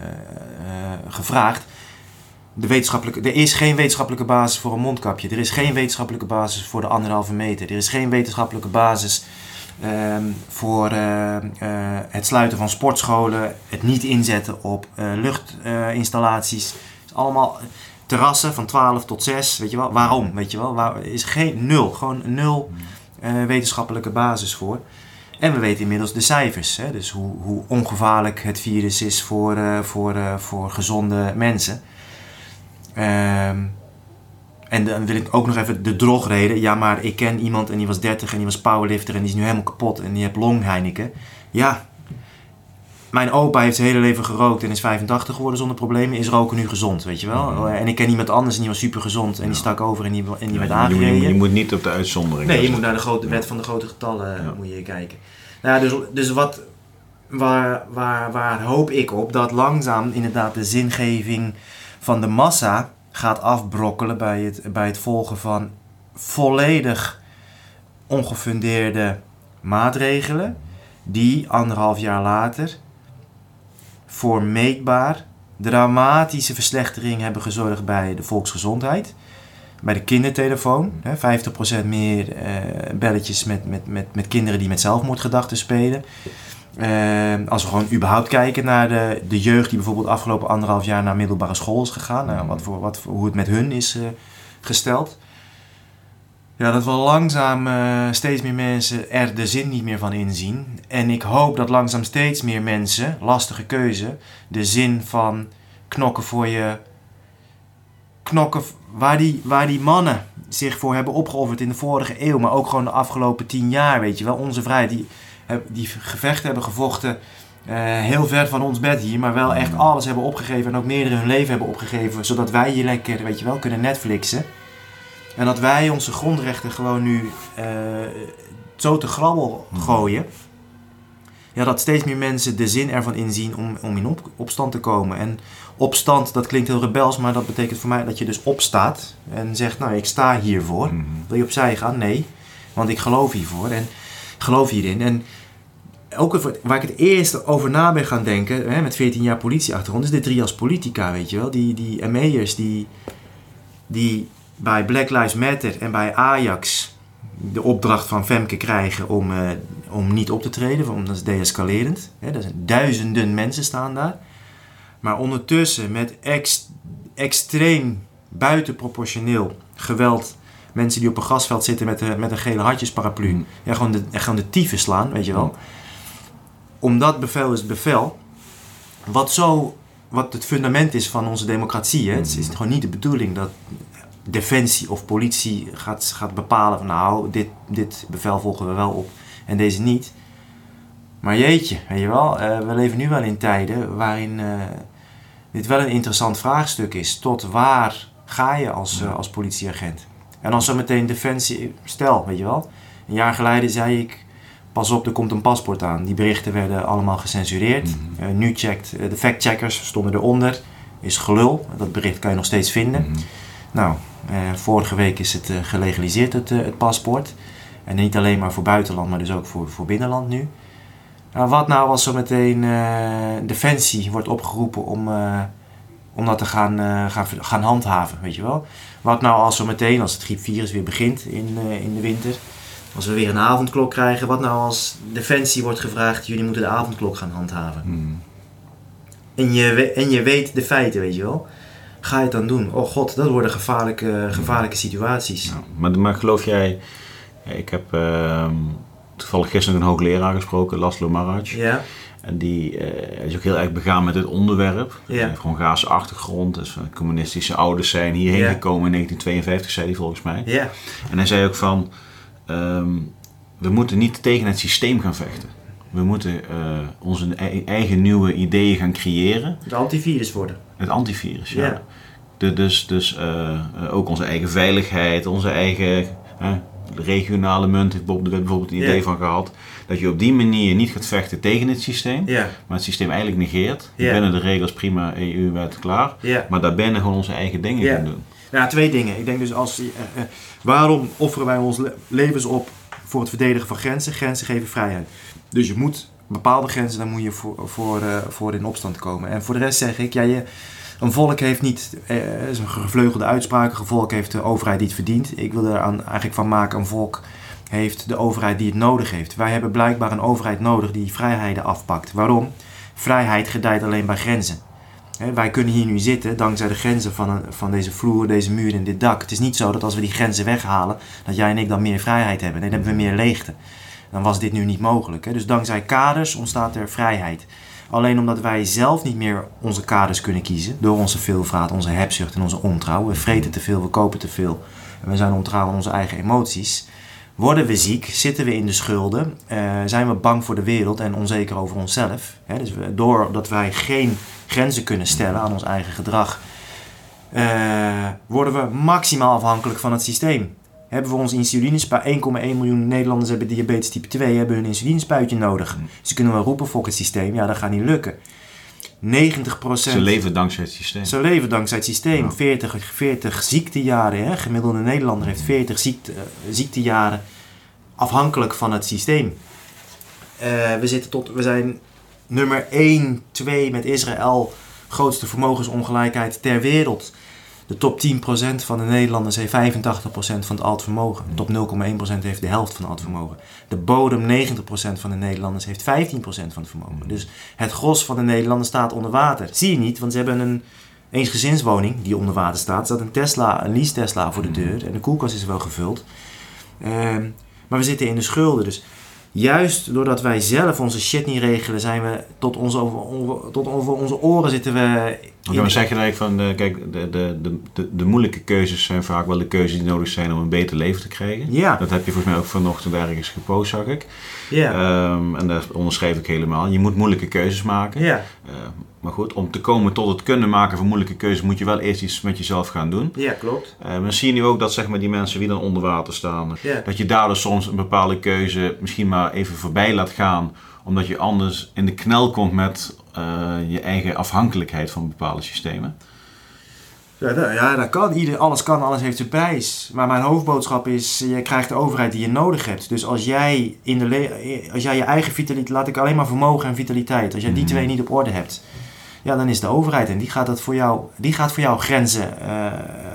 gevraagd. De wetenschappelijke, er is geen wetenschappelijke basis voor een mondkapje. Er is geen wetenschappelijke basis voor de anderhalve meter. Er is geen wetenschappelijke basis voor eh, eh, het sluiten van sportscholen. Het niet inzetten op eh, luchtinstallaties. Allemaal terrassen van 12 tot 6. Weet je wel? Waarom? Weet je wel? Waar, is geen nul. Gewoon nul wetenschappelijke basis voor. En we weten inmiddels de cijfers. Hè? Dus hoe, hoe ongevaarlijk het virus is voor, voor, voor gezonde mensen. Ehm, en dan wil ik ook nog even de drogreden. Ja, maar ik ken iemand en die was 30 en die was powerlifter en die is nu helemaal kapot en die heeft longheineken. Ja, mijn opa heeft zijn hele leven gerookt en is 85 geworden zonder problemen. Is roken nu gezond, weet je wel? Mhm. En ik ken iemand anders en die was super gezond en die stak over en die, en die Ja, werd aangereden. je, moet- je moet niet op de uitzondering. Nee, je moet naar de grote wet van de grote getallen Ja. moet je kijken. Nou, ja, dus, dus wat, waar, waar, waar hoop ik op? Dat langzaam inderdaad de zingeving van de massa gaat afbrokkelen bij het, bij het volgen van volledig ongefundeerde maatregelen. Die anderhalf jaar later voor meetbaar dramatische verslechtering hebben gezorgd bij de volksgezondheid bij de kindertelefoon. Hè, 50% meer eh, belletjes met, met, met, met kinderen die met zelfmoordgedachten spelen. Eh, als we gewoon überhaupt kijken naar de, de jeugd die bijvoorbeeld afgelopen anderhalf jaar naar middelbare school is gegaan. Nou, wat voor, wat voor, hoe het met hun is eh, gesteld. Ja, dat we langzaam eh, steeds meer mensen er de zin niet meer van inzien. En ik hoop dat langzaam steeds meer mensen, lastige keuze, de zin van knokken voor je knokken waar die, waar die mannen zich voor hebben opgeofferd in de vorige eeuw, maar ook gewoon de afgelopen tien jaar, weet je wel, onze vrijheid, die, die gevechten hebben gevochten eh, heel ver van ons bed hier, maar wel echt alles hebben opgegeven en ook meerdere hun leven hebben opgegeven, zodat wij hier lekker, weet je wel, kunnen Netflixen. En dat wij onze grondrechten gewoon nu eh, zo te grabbel gooien. Ja, dat steeds meer mensen de zin ervan inzien om, om in op, opstand te komen. En opstand, dat klinkt heel rebels, maar dat betekent voor mij dat je dus opstaat en zegt, nou ik sta hiervoor. Mhm. Wil je opzij gaan? Nee, want ik geloof hiervoor en geloof hierin. En ook waar ik het eerst over na ben gaan denken, hè, met 14 jaar politieachtergrond, is de trias politica, weet je wel. Die, die ME'ers die, die bij Black Lives Matter en bij Ajax de opdracht van Femke krijgen om, eh, om niet op te treden, want dat is deescalerend. Hè, er zijn duizenden mensen staan daar. Maar ondertussen met ex- extreem buitenproportioneel geweld, mensen die op een gasveld zitten met, een- met een gele hartjesparaplu, Mm. ja, gewoon, de, gewoon de tyfus slaan, weet je wel. Om dat bevel is bevel. Wat zo, wat het fundament is van onze democratie. Hè. Het is- is gewoon niet de bedoeling dat defensie of politie gaat, gaat bepalen van nou, dit, dit bevel volgen we wel op en deze niet. Maar jeetje, weet je wel, eh, we leven nu wel in tijden waarin eh, dit wel een interessant vraagstuk is. Tot waar ga je als, eh, als politieagent? En dan zo meteen defensie, stel, weet je wel. Een jaar geleden zei ik, pas op, er komt een paspoort aan. Die berichten werden allemaal gecensureerd. Mhm. Eh, nu checkt, eh, de factcheckers stonden eronder. Is gelul, dat bericht kan je nog steeds vinden. Mhm. Nou, eh, vorige week is het gelegaliseerd, het, het paspoort. En niet alleen maar voor buitenland, maar dus ook voor, voor binnenland nu. Nou, wat nou als zometeen eh Defensie wordt opgeroepen om, om dat te gaan, gaan, gaan handhaven, weet je wel? Wat nou als zometeen, als het griepvirus weer begint in, in de winter, als we weer een avondklok krijgen, wat nou als Defensie wordt gevraagd, jullie moeten de avondklok gaan handhaven? Mhm. En je, en je weet de feiten, weet je wel? Ga je het dan doen? Oh god, dat worden gevaarlijke, gevaarlijke situaties. Ja, maar, maar geloof jij, ik heb ehm, toevallig gisteren een hoogleraar gesproken, Laszlo Maraj. Ja, En die eh, is ook heel erg begaan met dit onderwerp. Ja. Hij heeft gewoon Hongaarse achtergrond, dus van communistische ouders zijn hierheen Ja. gekomen in 1952, zei hij volgens mij. ja, En hij zei ook van, ehm, we moeten niet tegen het systeem gaan vechten. We moeten eh, onze ei- eigen nieuwe ideeën gaan creëren. het antivirus worden. Het antivirus, ja. Ja. De- dus dus eh, eh, ook onze eigen veiligheid, onze eigen regionale munt heeft Bob de Wet bijvoorbeeld een Ja. idee van gehad. Dat je op die manier niet gaat vechten tegen het systeem, Ja, maar het systeem eigenlijk negeert. Ja. Binnen de regels prima, EU-wet klaar. ja. Maar daarbinnen gewoon onze eigen dingen Ja. gaan doen. Nou, twee dingen. Ik denk dus als... waarom offeren wij ons le- levens op voor het verdedigen van grenzen? Grenzen geven vrijheid. Dus je moet bepaalde grenzen, daar moet je voor, voor, eh, voor in opstand komen. En voor de rest zeg ik, ja, je, een volk heeft niet... eh, is een gevleugelde uitspraak. Een volk heeft de overheid niet verdiend. Ik wil er aan, eigenlijk van maken, een volk heeft de overheid die het nodig heeft. Wij hebben blijkbaar een overheid nodig die vrijheden afpakt. Waarom? Vrijheid gedijt alleen bij grenzen. Hè, wij kunnen hier nu zitten dankzij de grenzen van, van deze vloer, deze muur en dit dak. Het is niet zo dat als we die grenzen weghalen, dat jij en ik dan meer vrijheid hebben. Nee, dan hebben we meer leegte. Dan was dit nu niet mogelijk. Hè. Dus dankzij kaders ontstaat er vrijheid. Alleen omdat wij zelf niet meer onze kaders kunnen kiezen, door onze veelvraat, onze hebzucht en onze ontrouw. We vreten te veel, we kopen te veel. En we zijn ontrouw aan onze eigen emoties. Worden we ziek, zitten we in de schulden, eh, zijn we bang voor de wereld en onzeker over onszelf. Hè? Dus we, doordat wij geen grenzen kunnen stellen aan ons eigen gedrag, eh, worden we maximaal afhankelijk van het systeem. Hebben we ons insulinespuitje, 1,1 miljoen Nederlanders hebben diabetes type 2, hebben hun insulinespuitje nodig. Ze kunnen wel roepen, fok het systeem, ja dat gaat niet lukken. 90% Ze leven dankzij het systeem. ze leven dankzij het systeem. Ja. 40, 40 ziektejaren. Hè? Gemiddelde Nederlander heeft 40 ziekte, eh, ziektejaren afhankelijk van het systeem. Eh, we, zitten tot, we zijn nummer 1, 2 met Israël. Grootste vermogensongelijkheid ter wereld. De top 10% van de Nederlanders heeft 85% van het alt vermogen. De top 0,1% heeft de helft van het alt vermogen. De bodem 90% van de Nederlanders heeft 15% van het vermogen. Dus het gros van de Nederlanders staat onder water. Zie je niet, want ze hebben een eensgezinswoning die onder water staat. Er staat een Tesla, een lease Tesla voor de deur. En de koelkast is wel gevuld. Ehm, maar we zitten in de schulden. Dus juist doordat wij zelf onze shit niet regelen, zijn we tot, onze, over, over- tot over onze oren zitten we. Maar zeg je dan eigenlijk van, eh, kijk, de, de, de, de, de moeilijke keuzes zijn vaak wel de keuzes die nodig zijn om een beter leven te krijgen. Ja, Dat heb je volgens mij ook vanochtend ergens gepost, zag ik. ja, Ehm, en daar onderschrijf ik helemaal. Je moet moeilijke keuzes maken. ja, Eh, maar goed, om te komen tot het kunnen maken van moeilijke keuzes, moet je wel eerst iets met jezelf gaan doen. ja, klopt. Eh maar zie je nu ook dat zeg maar, die mensen die dan onder water staan, Ja. dat je daardoor soms een bepaalde keuze misschien maar even voorbij laat gaan, omdat je anders in de knel komt met eh, je eigen afhankelijkheid van bepaalde systemen? Ja, dat, ja, dat kan. Ieder, alles kan, alles heeft zijn prijs. Maar mijn hoofdboodschap is, je krijgt de overheid die je nodig hebt. Dus als jij, in de le- als jij je eigen vitaliteit, laat ik alleen maar vermogen en vitaliteit, als jij die Mhm. twee niet op orde hebt, ja, dan is de overheid en die gaat, dat voor jou, die gaat voor jou grenzen eh,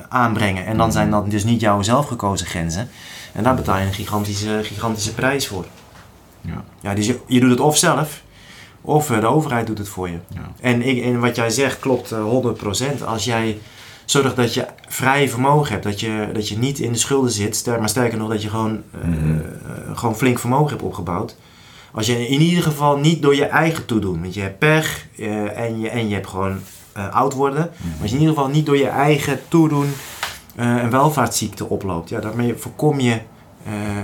aanbrengen. En dan zijn dat dus niet jouw zelfgekozen grenzen. En daar betaal je een gigantische, gigantische prijs voor. Ja. Ja, dus je, je doet het of zelf, of eh, de overheid doet het voor je. Ja. En, ik, en wat jij zegt klopt eh, 100%. Als jij zorgt dat je vrij vermogen hebt, dat je, dat je niet in de schulden zit, maar sterker nog dat je gewoon, eh, Mhm. eh, gewoon flink vermogen hebt opgebouwd. Als je in ieder geval niet door je eigen toedoen, want je hebt pech eh, en, je, en je hebt gewoon eh, oud worden. Maar als je in ieder geval niet door je eigen toedoen eh, een welvaartsziekte oploopt, ja, daarmee voorkom je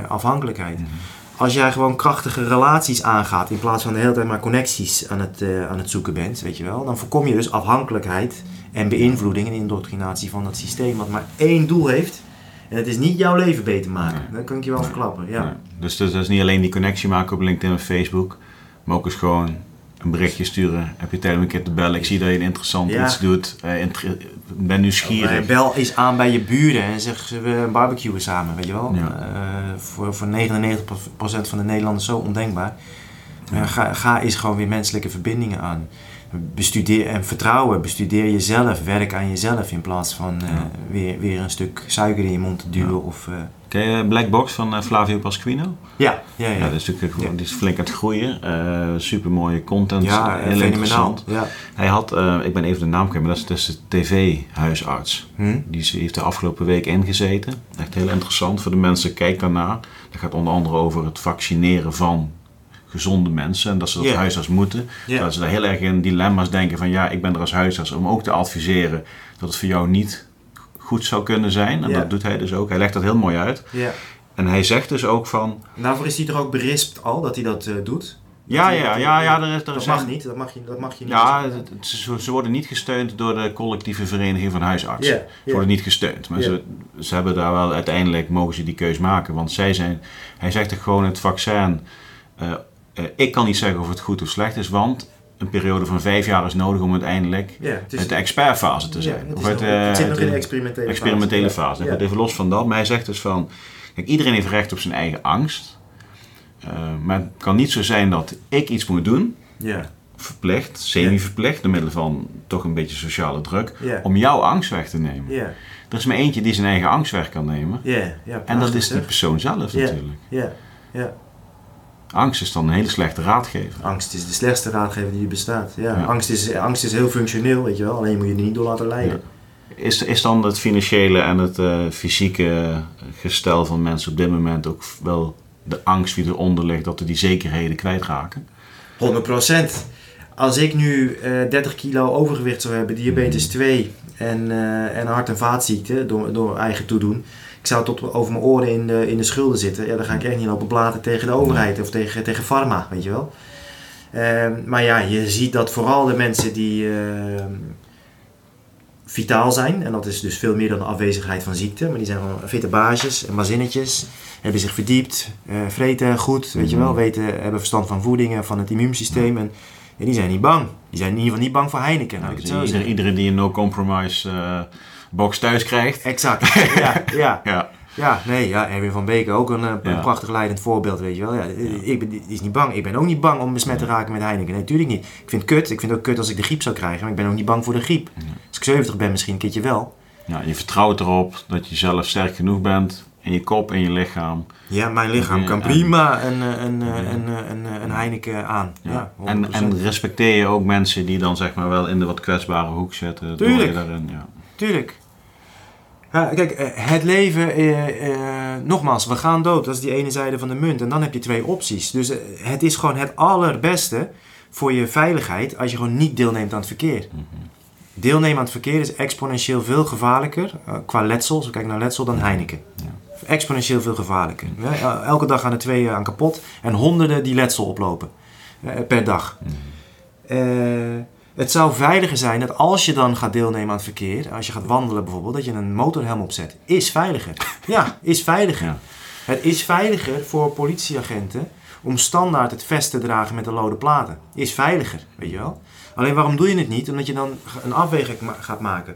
afhankelijkheid. Mhm. Als jij gewoon krachtige relaties aangaat in plaats van de hele tijd maar connecties aan het, aan het zoeken bent, weet je wel, dan voorkom je dus afhankelijkheid en beïnvloeding en indoctrinatie van dat systeem wat maar één doel heeft. En het is niet jouw leven beter maken. Nee. Dat kan ik je wel verklappen. Ja. Ja. Dus dat is niet alleen die connectie maken op LinkedIn en Facebook, maar ook eens gewoon een berichtje sturen. Heb je tijd om een keer te bellen? Ik zie dat je een interessant Ja. iets doet. Eh, inter- ben nieuwsgierig. bel eens aan bij je buren en zeg ze we barbecuen samen, weet je wel. Ja. Eh, voor, voor 99% van de Nederlanders zo ondenkbaar. Eh, ga, ga eens gewoon weer menselijke verbindingen aan. Bestudeer en vertrouwen, bestudeer jezelf, werk aan jezelf in plaats van eh, weer, weer een stuk suiker in je mond te duwen. Ja. Of, eh, Ken je Black Box van eh, Flavio Pasquino? ja, ja, ja. Ja, dat is natuurlijk Ja. die is flink aan het groeien. super mooie content. Ja, heel fenomenaal. interessant. Ja. Hij had, ik ben even de naam kwijt, maar dat is, dat is de tv-huisarts. Hm? Die heeft de afgelopen week ingezeten. Echt heel interessant voor de mensen. Kijk daarna. Dat gaat onder andere over het vaccineren van gezonde mensen. En dat ze dat Ja. huisarts moeten. Ja. Dat ze daar heel erg in dilemma's denken van... Ja, ik ben er als huisarts om ook te adviseren dat het voor jou niet goed zou kunnen zijn. En Ja. dat doet hij dus ook. Hij legt dat heel mooi uit. ja. En hij zegt dus ook van... Daarvoor is hij toch ook berispt al dat hij dat eh, doet? Ja, hij- ja, ja, ja, er is, er Dat mag niet, dat mag je, dat mag je niet. Ja, ze, ze worden niet gesteund door de collectieve vereniging van huisartsen. Ja, Ze ja. worden niet gesteund. Maar Ja. ze, ze hebben daar wel uiteindelijk mogen ze die keus maken. Want zij zijn, hij zegt toch gewoon het vaccin. eh, eh, ik kan niet zeggen of het goed of slecht is, want een periode van vijf jaar is nodig om uiteindelijk Ja, het is- de expertfase te Ja, zijn. het, of nog- eh, het zit nog uit in de experimentele, experimentele fase. fase. Ja. Goed, Even los van dat. Maar hij zegt dus van, kijk, iedereen heeft recht op zijn eigen angst. Eh, maar het kan niet zo zijn dat ik iets moet doen Ja, verplicht, semi-verplicht, door middel van toch een beetje sociale druk, om jouw angst weg te nemen. ja, Er is maar eentje die zijn eigen angst weg kan nemen. ja, ja. En dat is die persoon zelf natuurlijk. Ja, ja. Angst is dan een hele slechte raadgever. Angst is de slechtste raadgever die er bestaat. Ja. Ja. Angst, is, angst is heel functioneel, weet je wel. Alleen moet je er niet door laten leiden. Is, is dan het financiële en het eh, fysieke gestel van mensen op dit moment ook wel de angst die eronder ligt dat we die zekerheden kwijtraken? 100% Als ik nu eh 30 kilo overgewicht zou hebben, diabetes 2 en, eh, en hart- en vaatziekte door, door eigen toedoen. Ik zou tot over mijn oren in de, in de schulden zitten. Ja, dan ga ik echt niet lopen blaten tegen de overheid of tegen, tegen pharma, weet je wel. Ehm, maar ja, je ziet dat vooral de mensen die ehm, vitaal zijn, en dat is dus veel meer dan de afwezigheid van ziekte, maar die zijn gewoon fitte baasjes en mazinnetjes, hebben zich verdiept, eh, vreten goed, weet je wel, Mhm. weten, hebben verstand van voedingen, van het immuunsysteem en die zijn niet bang. Die zijn in ieder geval niet bang voor Heineken, ik Nou, het dus zo iedereen, iedereen die een no-compromise eh, box thuis krijgt. Exact, ja, ja. Ja, Ja, nee, ja, Erwin van Beken ook een, eh, een Ja. prachtig leidend voorbeeld, weet je wel. Ja, Ik ben die is niet bang. Ik ben ook niet bang om besmet te raken met Heineken. Nee, natuurlijk niet. Ik vind het kut. Ik vind het ook kut als ik de griep zou krijgen. Maar ik ben ook niet bang voor de griep. Ja. Als ik 70 ben, misschien een keertje wel. ja, je vertrouwt erop dat je zelf sterk genoeg bent in je kop en je lichaam. Ja, mijn lichaam kan prima een, eh, een, eh, een, eh, een, eh, een Heineken aan. Ja, Ja. 100%. en, en respecteer je ook mensen die dan zeg maar wel in de wat kwetsbare hoek zitten. door Tuurlijk. je daarin, ja. Tuurlijk. Ja, kijk, eh, het leven, eh, eh, nogmaals, we gaan dood. Dat is die ene zijde van de munt. En dan heb je twee opties. Dus eh, het is gewoon het allerbeste voor je veiligheid als je gewoon niet deelneemt aan het verkeer. Mhm. Deelnemen aan het verkeer is exponentieel veel gevaarlijker qua letsel, als we kijken naar letsel, dan Heineken. Ja. Exponentieel veel gevaarlijker. Ja, elke dag gaan er twee aan kapot en honderden die letsel oplopen per dag. Eh, het zou veiliger zijn dat als je dan gaat deelnemen aan het verkeer, als je gaat wandelen bijvoorbeeld, dat je een motorhelm opzet. Is veiliger. Ja, is veiliger. Ja. Het is veiliger voor politieagenten om standaard het vest te dragen met de lode platen. Is veiliger, weet je wel. Alleen waarom doe je het niet? Omdat je dan een afweging gaat maken.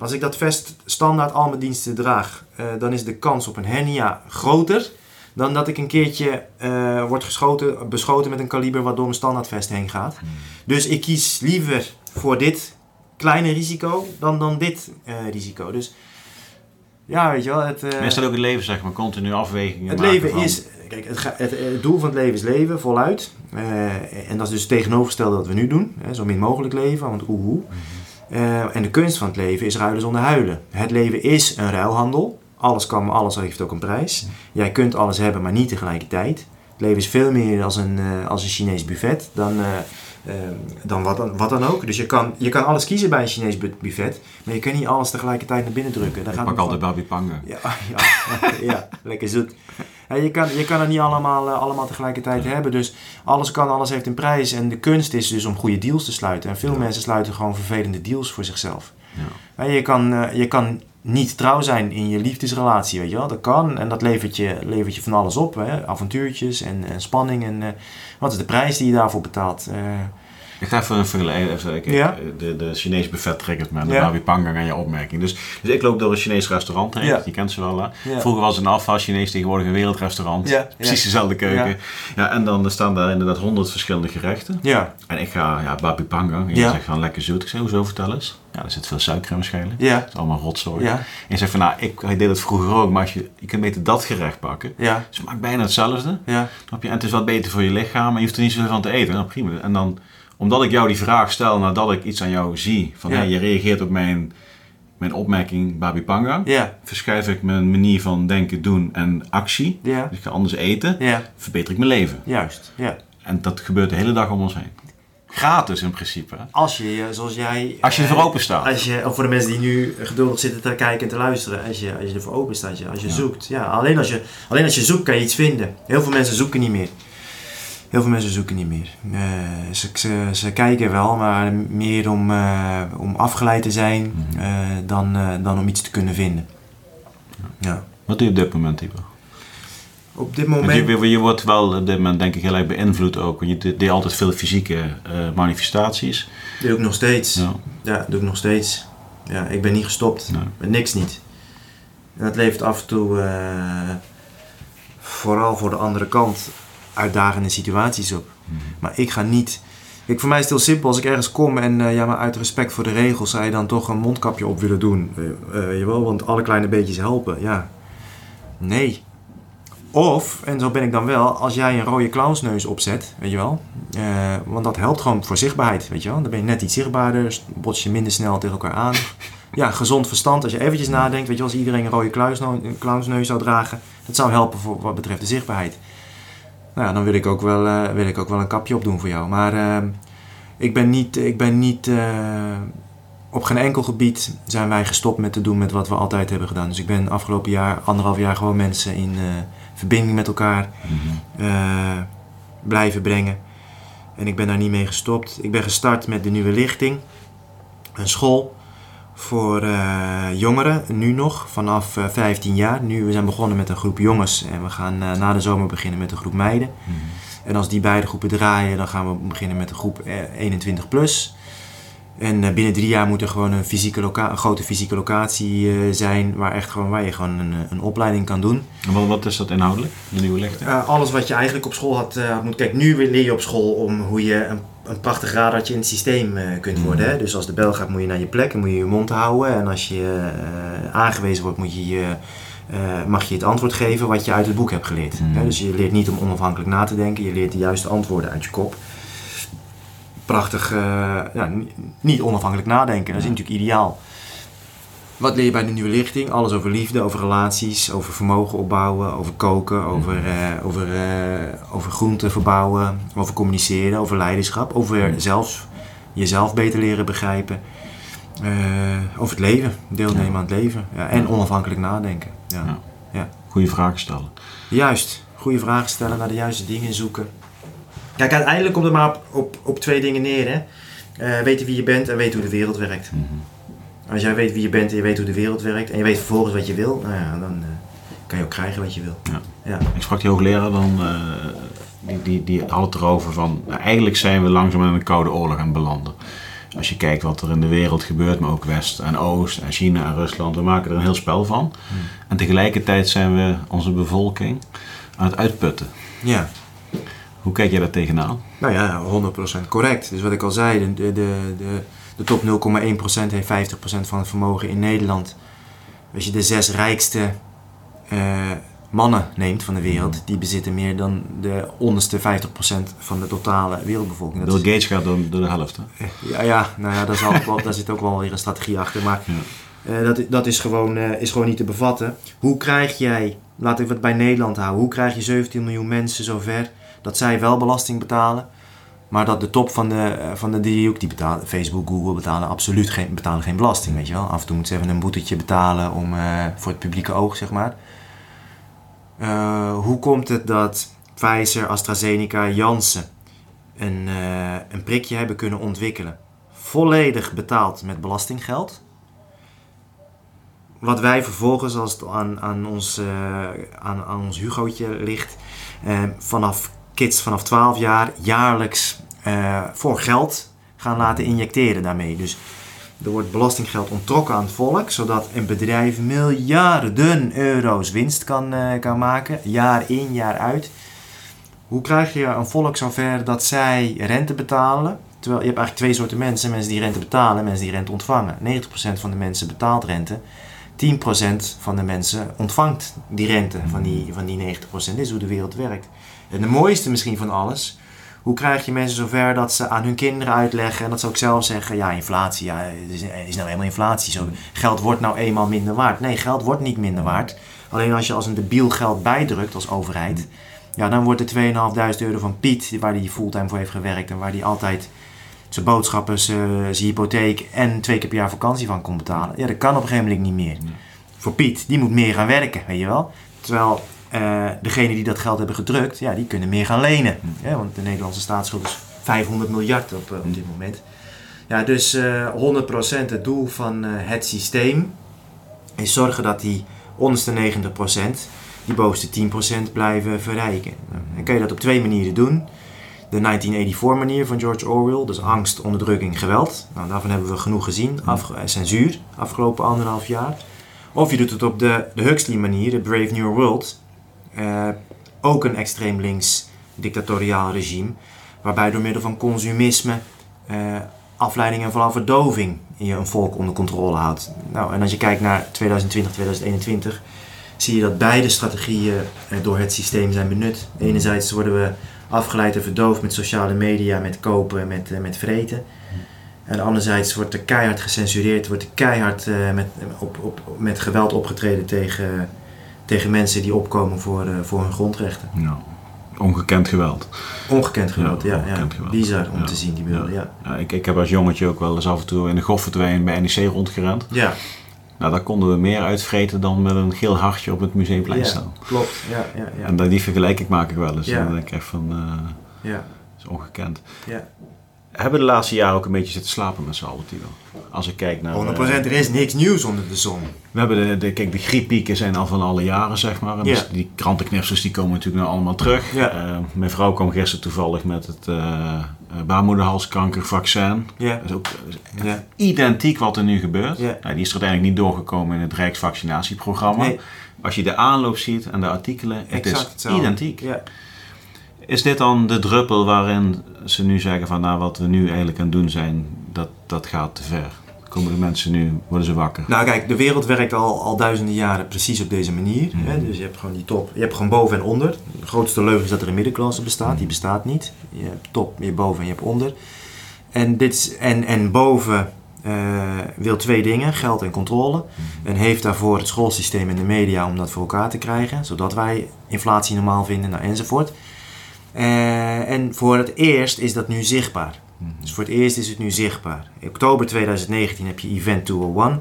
Als ik dat vest standaard al mijn diensten draag, eh, dan is de kans op een hernia groter dan dat ik een keertje eh, word geschoten, beschoten met een kaliber wat door mijn standaardvest heen gaat. Dus ik kies liever voor dit kleine risico dan, dan dit eh, risico. Dus ja, weet je wel, het, eh, dat ook het leven, zeg maar, continu afwegingen het maken leven van- is, kijk, het, het, het doel van het leven is leven, voluit. En dat is dus tegenovergestelde wat we nu doen. Hè, zo min mogelijk leven, want oeh. oeh. Eh, en de kunst van het leven is ruilen zonder huilen. Het leven is een ruilhandel. Alles kan, maar alles heeft ook een prijs. Jij kunt alles hebben, maar niet tegelijkertijd. Het leven is veel meer als een, eh, als een Chinees buffet dan, eh, eh, dan, wat, dan wat dan ook. Dus je kan, je kan alles kiezen bij een Chinees bu- buffet, maar je kunt niet alles tegelijkertijd naar binnen drukken. Daar Ik gaat pak altijd Panga. ja, ja, ja, lekker zoet. Je, kan, je kan het niet allemaal, allemaal tegelijkertijd hebben. Dus alles kan, alles heeft een prijs. En de kunst is dus om goede deals te sluiten. En veel Ja. mensen sluiten gewoon vervelende deals voor zichzelf. Ja. Je, kan, je kan niet trouw zijn in je liefdesrelatie, weet je wel. Dat kan en dat levert je, levert je van alles op. Hè? Avontuurtjes en, spanning. En, eh, wat is de prijs die je daarvoor betaalt? Eh, Ik ga even een vergelijking. Ja. De, de Chinese buffet triggert me. De Ja. Babi aan je opmerking. Dus, dus ik loop door een Chinees restaurant heen. Ja. Je kent ze wel. Ja. Vroeger was het een afval Chinees, tegenwoordig een wereldrestaurant. Ja, Precies dezelfde keuken. Ja. en dan staan daar inderdaad honderd verschillende gerechten. ja, En ik ga, ja, Babi Pangang. En je zegt van lekker zoet. Ik zeg, hoezo vertel eens? Ja, er zit veel suiker in waarschijnlijk. ja, Het is allemaal rotzooi. ja, En je zegt van, nou, ik, ik deed het vroeger ook. Maar als je, je kunt beter dat gerecht pakken. ja, Het smaakt bijna hetzelfde. ja? En het is wat beter voor je lichaam, maar je hoeft er niet zoveel van te eten. Nou, prima. En dan, omdat ik jou die vraag stel nadat ik iets aan jou zie, van Ja. hey, je reageert op mijn, mijn opmerking Babi Panga, ja, verschuif ik mijn manier van denken, doen en actie. ja, Dus ik ga anders eten, ja, verbeter ik mijn leven. juist, ja. En dat gebeurt de hele dag om ons heen. Gratis in principe. Als je, eh, zoals jij... Als je eh, ervoor open staat. Als je, of voor de mensen die nu geduldig zitten te kijken en te luisteren, als je, als je ervoor open staat, als je Ja. zoekt. Ja, alleen, als je, alleen als je zoekt kan je iets vinden. Heel veel mensen zoeken niet meer. Heel veel mensen zoeken niet meer. Eh, ze, ze, ze kijken wel, maar meer om, eh, om afgeleid te zijn Mhm. eh, dan, eh, dan om iets te kunnen vinden. Ja. Wat doe je op dit moment, Ivo? Op dit moment... je, je wordt wel op dit moment denk ik heel erg beïnvloed ook. Want je deed altijd veel fysieke eh, manifestaties. Doe ik nog steeds. Ja. Ja, doe ik nog steeds. Ja, ik ben niet gestopt. Nee. Met niks niet. En dat levert af en toe, eh, vooral voor de andere kant, uitdagende situaties op. Mhm. Maar ik ga niet... Kijk, voor mij is het heel simpel. Als ik ergens kom en eh, ja, maar uit respect voor de regels zou je dan toch een mondkapje op willen doen. Weet je wel, want alle kleine beetjes helpen. Ja. Nee. Of, en zo ben ik dan wel, als jij een rode clownsneus opzet, weet je wel. want dat helpt gewoon voor zichtbaarheid, weet je wel. Dan ben je net iets zichtbaarder, bots je minder snel tegen elkaar aan. Ja, gezond verstand, als je eventjes nadenkt, weet je wel, als iedereen een rode clownsneus zou dragen, dat zou helpen voor wat betreft de zichtbaarheid. Nou dan wil ik ook wel, eh, wil ik ook wel een kapje opdoen voor jou. Maar eh, ik ben niet, ik ben niet eh, op geen enkel gebied zijn wij gestopt met te doen met wat we altijd hebben gedaan. Dus ik ben afgelopen jaar, anderhalf jaar gewoon mensen in eh, verbinding met elkaar Mhm. blijven brengen. En ik ben daar niet mee gestopt. Ik ben gestart met de nieuwe lichting. Een school voor eh, jongeren, nu nog, vanaf eh, 15 jaar. Nu, we zijn begonnen met een groep jongens en we gaan eh, na de zomer beginnen met een groep meiden. Mhm. En als die beide groepen draaien, dan gaan we beginnen met de groep eh, 21 plus. En eh, binnen drie jaar moet er gewoon een, fysieke loca- een grote fysieke locatie eh, zijn waar, echt gewoon, waar je gewoon een, eh, een opleiding kan doen. En wat, wat is dat inhoudelijk, de nieuwe lichting? Eh, alles wat je eigenlijk op school had, had moet. Kijk, nu leer je op school om hoe je een, een prachtig radartje in het systeem eh, kunt worden. Mhm. Hè? Dus als de bel gaat, moet je naar je plek en moet je je mond houden. En als je eh, aangewezen wordt, moet je, je, eh, mag je het antwoord geven wat je uit het boek hebt geleerd. Hè? Dus je leert niet om onafhankelijk na te denken, je leert de juiste antwoorden uit je kop. Prachtig, eh, ja, ni- niet onafhankelijk nadenken, dat is natuurlijk ideaal. Wat leer je bij de nieuwe lichting? Alles over liefde, over relaties, over vermogen opbouwen, over koken, over, eh, over, eh, over groenten verbouwen, over communiceren, over leiderschap, over zelfs jezelf beter leren begrijpen. Over het leven, deelnemen aan het leven. Ja, en onafhankelijk nadenken. Ja. Ja. Ja. Goede vragen stellen. Juist, goede vragen stellen, naar de juiste dingen zoeken. Kijk, uiteindelijk komt het maar op, op, op twee dingen neer. Hè? Eh, weten wie je bent en weten hoe de wereld werkt. Mhm. Als jij weet wie je bent en je weet hoe de wereld werkt en je weet vervolgens wat je wil, nou ja, dan, eh, kan je ook krijgen wat je wil. Ja. Ja. Ik sprak die hoogleraar dan, eh, die, die, die had het erover van, nou, eigenlijk zijn we langzaam in een koude oorlog aan belanden. Als je kijkt wat er in de wereld gebeurt, maar ook West en Oost en China en Rusland, we maken er een heel spel van. En tegelijkertijd zijn we onze bevolking aan het uitputten. ja. Hoe kijk jij daar tegenaan? Nou ja, 100% correct. Dus wat ik al zei, de, de, de, top 0,1% heeft 50% van het vermogen in Nederland. Als je de zes rijkste eh, mannen neemt van de wereld, die bezitten meer dan de onderste 50% van de totale wereldbevolking. Dat Bill Gates gaat door, door de helft. Hè? ja, ja, nou ja, wel, daar zit ook wel weer een strategie achter. Maar eh, dat, dat is, gewoon, eh, is gewoon niet te bevatten. Hoe krijg jij, laten we het bij Nederland houden, hoe krijg je 17 miljoen mensen zover dat zij wel belasting betalen, maar dat de top van de, eh, van de driehoek, die betalen, Facebook, Google, betalen absoluut geen, betalen geen belasting, weet je wel. Af en toe moeten ze even een boetetje betalen om, eh, voor het publieke oog, zeg maar. Eh, hoe komt het dat Pfizer, AstraZeneca, Janssen een, een prikje hebben kunnen ontwikkelen? Volledig betaald met belastinggeld. Wat wij vervolgens, als het aan, aan, ons, aan, aan ons Hugootje ligt, vanaf kids vanaf 12 jaar jaarlijks eh, voor geld gaan laten injecteren daarmee. Dus er wordt belastinggeld onttrokken aan het volk, zodat een bedrijf miljarden euro's winst kan, eh, kan maken, jaar in, jaar uit. Hoe krijg je een volk zover dat zij rente betalen? Terwijl je hebt eigenlijk twee soorten mensen: mensen die rente betalen en mensen die rente ontvangen. 90% van de mensen betaalt rente. 10% van de mensen ontvangt die rente van die, van die 90%. Dit is hoe de wereld werkt. En de mooiste misschien van alles, hoe krijg je mensen zover dat ze aan hun kinderen uitleggen en dat ze ook zelf zeggen, ja inflatie, ja, is, nou eenmaal inflatie. Zo, geld wordt nou eenmaal minder waard. Nee, geld wordt niet minder waard. Alleen als je als een debiel geld bijdrukt als overheid, ja, dan wordt de 2.500 euro van Piet, waar hij fulltime voor heeft gewerkt en waar hij altijd zijn boodschappen, zijn, zijn hypotheek en twee keer per jaar vakantie van kon betalen. Ja, dat kan op een gegeven moment niet meer. Voor Piet, die moet meer gaan werken, weet je wel. Terwijl eh degenen die dat geld hebben gedrukt, ja, die kunnen meer gaan lenen. Ja, want de Nederlandse staatsschuld is 500 miljard op, eh, op dit moment. Ja, dus eh 100% het doel van eh, het systeem is zorgen dat die onderste 90%, die bovenste 10% blijven verrijken. Nou, dan kun je dat op twee manieren doen. De 1984 manier van George Orwell, dus angst, onderdrukking, geweld. Nou, daarvan hebben we genoeg gezien, Afge- eh, censuur, afgelopen anderhalf jaar. Of je doet het op de, de Huxley manier, de Brave New World. Eh, ook een extreem links dictatoriaal regime, waarbij door middel van consumisme, eh, afleiding en vooral verdoving je een volk onder controle houdt. Nou, en als je kijkt naar 2020, 2021, zie je dat beide strategieën eh, door het systeem zijn benut. Enerzijds worden we afgeleid en verdoofd met sociale media, met kopen, met, met vreten. En anderzijds wordt er keihard gecensureerd, wordt er keihard met, op, op, met geweld opgetreden tegen, tegen mensen die opkomen voor, eh, voor hun grondrechten. Ja. Ongekend geweld. Ongekend geweld, ja. ja, ongekend geweld. Bizar om Ja. te zien, die beelden, ja. Ja, ik, ik heb als jongetje ook wel eens af en toe in de Goffertwijn bij NEC rondgerend. Ja, Nou, daar konden we meer uitvreten dan met een geel hartje op het museumplein ja staan. klopt. Ja, ja, ja. En die vergelijking maak ik wel eens. Ja. En dan denk ik echt van, eh, ja, dat is ongekend. ja. Hebben de laatste jaren ook een beetje zitten slapen met z'n allen, Tilo? Als ik kijk naar... 100% eh, er is niks nieuws onder de zon. we hebben de, de, kijk, de grieppieken zijn al van alle jaren, zeg maar. En dus die krantenknipsels die komen natuurlijk nou allemaal terug. Eh, mijn vrouw kwam gisteren toevallig met het eh baarmoederhalskankervaccin. Dat is ook dat is identiek wat er nu gebeurt. Nou, die is er uiteindelijk niet doorgekomen in het Rijksvaccinatieprogramma. Nee. Als je de aanloop ziet en de artikelen, het exact is hetzelfde. identiek. Is dit dan de druppel waarin ze nu zeggen van nou wat we nu eigenlijk aan het doen zijn, dat, dat gaat te ver? Komen de mensen nu, worden ze wakker? Nou kijk, de wereld werkt al, al duizenden jaren precies op deze manier. Mhm. Hè? Dus je hebt gewoon die top. Je hebt gewoon boven en onder. De grootste leugen is dat er een middenklasse bestaat. Die bestaat niet. Je hebt top, je hebt boven en je hebt onder. En, dit, is- en, en boven eh, wil twee dingen, geld en controle. En heeft daarvoor het schoolsysteem en de media om dat voor elkaar te krijgen. Zodat wij inflatie normaal vinden nou, enzovoort. Eh, en voor het eerst is dat nu zichtbaar. Dus voor het eerst is het nu zichtbaar. In oktober 2019 heb je Event 201.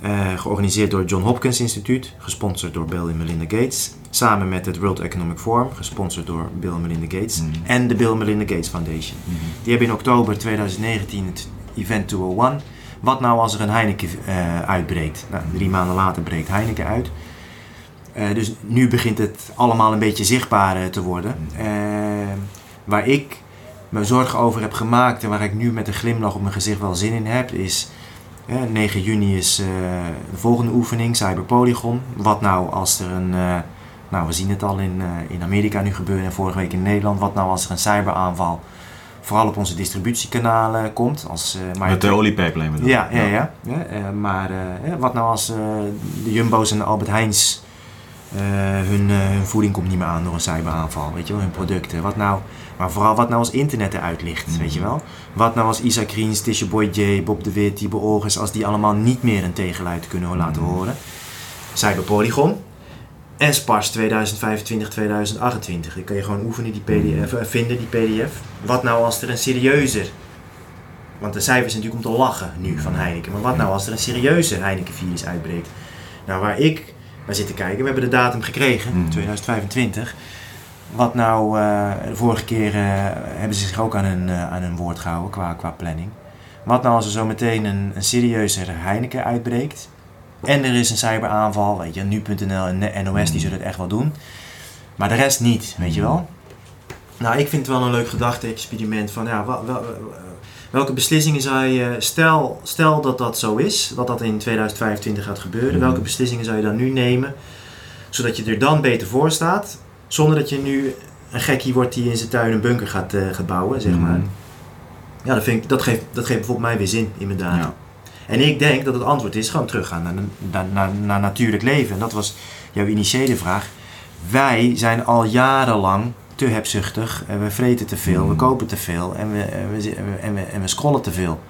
eh, georganiseerd door het John Hopkins Instituut, gesponsord door Bill en Melinda Gates. Samen met het World Economic Forum, gesponsord door Bill en Melinda Gates. Mhm. En de Bill en Melinda Gates Foundation. Die hebben in oktober 2019 het Event 201. Wat nou als er een Heineken eh, uitbreekt? Nou, drie maanden later breekt Heineken uit. Eh, dus nu begint het allemaal een beetje zichtbaar eh, te worden. Mhm. Eh, waar ik me zorgen over heb gemaakt en waar ik nu met een glimlach op mijn gezicht wel zin in heb, is eh, 9 juni is de volgende oefening, Cyberpolygon. Wat nou als er een, nou we zien het al in, in Amerika nu gebeuren en vorige week in Nederland, wat nou als er een cyberaanval vooral op onze distributiekanalen komt. Als, maar Met de oliepijplijn bedoel ja, ja, ja. ja maar wat nou als de Jumbo's en de Albert Heijns eh, hun, eh, hun voeding komt niet meer aan door een cyberaanval, weet je wel, hun producten. Wat nou, maar vooral wat nou als internet eruit ligt, Mhm. weet je wel. Wat nou als Isaac Greens, Tisha Boy J, Bob de Wit, Tibo Orges, als die allemaal niet meer een tegenluid kunnen laten Mhm. horen. Cyberpolygon. En SPARS 2025-2028. Die kan je gewoon oefenen, die PDF, eh, vinden, die PDF. Wat nou als er een serieuzer want de cijfers zijn natuurlijk om te lachen nu van Heineken. Maar wat nou als er een serieuze Heineken-virus uitbreekt? Nou, waar ik naar zit te kijken, we hebben de datum gekregen, Mhm. 2025. Wat nou, eh, de vorige keer eh, hebben ze zich ook aan hun, eh, aan hun woord gehouden qua, qua planning. Wat nou als er zo meteen een, een serieuze Heineken uitbreekt? En er is een cyberaanval, weet je, nu.nl en NOS die zullen het echt wel doen. Maar de rest niet, weet je wel? Nou, ik vind het wel een leuk gedachte-experiment van ja, wel, wel, welke beslissingen zou je, stel, stel dat dat zo is, dat dat in 2025 gaat gebeuren, Mhm. welke beslissingen zou je dan nu nemen, zodat je er dan beter voor staat, zonder dat je nu een gekkie wordt die in zijn tuin een bunker gaat, gaat bouwen, zeg maar. Mhm. Ja, dat, vind ik, dat, geeft, dat geeft bijvoorbeeld mij weer zin in mijn daden. Ja. En ik denk dat het antwoord is gewoon teruggaan naar, naar, naar, naar natuurlijk leven. En dat was jouw initiële vraag. Wij zijn al jarenlang te hebzuchtig. En we vreten te veel, we Mm. kopen te veel en we, en we, en we, en en scrollen te veel.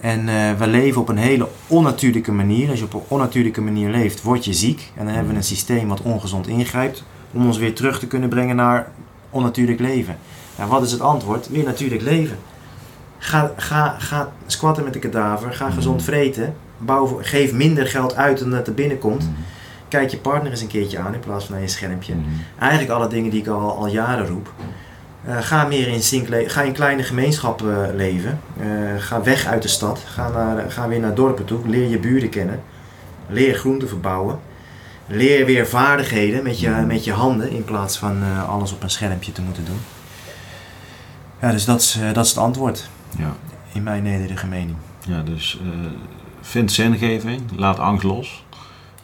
En eh, we leven op een hele onnatuurlijke manier. Als je op een onnatuurlijke manier leeft, word je ziek. En dan hebben we een systeem wat ongezond ingrijpt om ons weer terug te kunnen brengen naar onnatuurlijk leven. Nou, wat is het antwoord? Weer natuurlijk leven. Ga, ga, ga squatten met de kadaver, ga gezond vreten, bouw, geef minder geld uit dan dat er binnenkomt. Mhm. Kijk je partner eens een keertje aan in plaats van naar je schermpje. Mhm. Eigenlijk alle dingen die ik al, al jaren roep. Eh, ga meer in sync ga in kleine gemeenschappen leven. Eh, ga weg uit de stad. Ga, naar, ga weer naar dorpen toe. Leer je buren kennen. Leer groenten verbouwen. Leer weer vaardigheden met je, met je handen in plaats van eh, alles op een schermpje te moeten doen. Ja, dus dat is, dat is het antwoord Ja. in mijn nederige mening. ja, dus vind zingeving, laat angst los.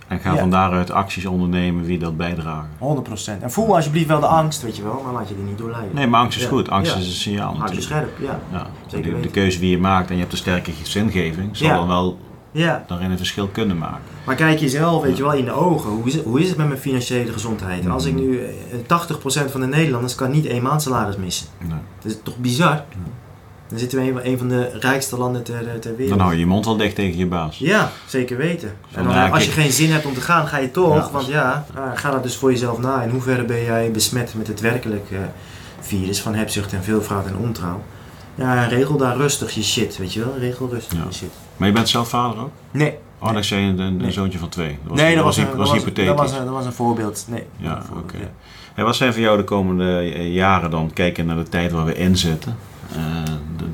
En ga Ja. van daaruit acties ondernemen wie dat bijdragen. 100%. En voel alsjeblieft wel de angst, weet je wel, maar laat je er niet door leiden. Nee, maar angst is Ja. goed. Angst Ja. is een signaal Houd je natuurlijk. scherp, ja. Ja, Zeker de, keuze die je maakt en je hebt een sterke zingeving, zal dan wel Ja, daarin een verschil kunnen maken. maar kijk jezelf, weet je wel, in de ogen. Hoe is het, hoe is het met mijn financiële gezondheid? Als ik nu, eh, 80% van de Nederlanders kan niet één maand salaris missen. Nee. Dat is toch bizar? Dan zitten we in een van de rijkste landen ter, eh, ter wereld. Dan hou je je mond wel dicht tegen je baas. Ja, zeker weten. En dan, ja, als je geen zin hebt om te gaan, ga je toch. Ja. Want ja, ah, ga dat dus voor jezelf na. In hoeverre ben jij besmet met het werkelijke virus van hebzucht en veelvraat en ontrouw? Ja, regel daar rustig je shit, weet je wel? Regel rustig Ja. je shit. Maar je bent zelf vader ook? Nee. Oh, dat zei je een, een Nee. zoontje van twee. Dat was, nee, dat was, een, was, dat was, hypothetisch. dat was, een, dat was een voorbeeld. Nee. Ja, oké. ja. En wat zijn voor jou de komende eh, jaren dan? Kijken naar de tijd waar we in zitten. Eh,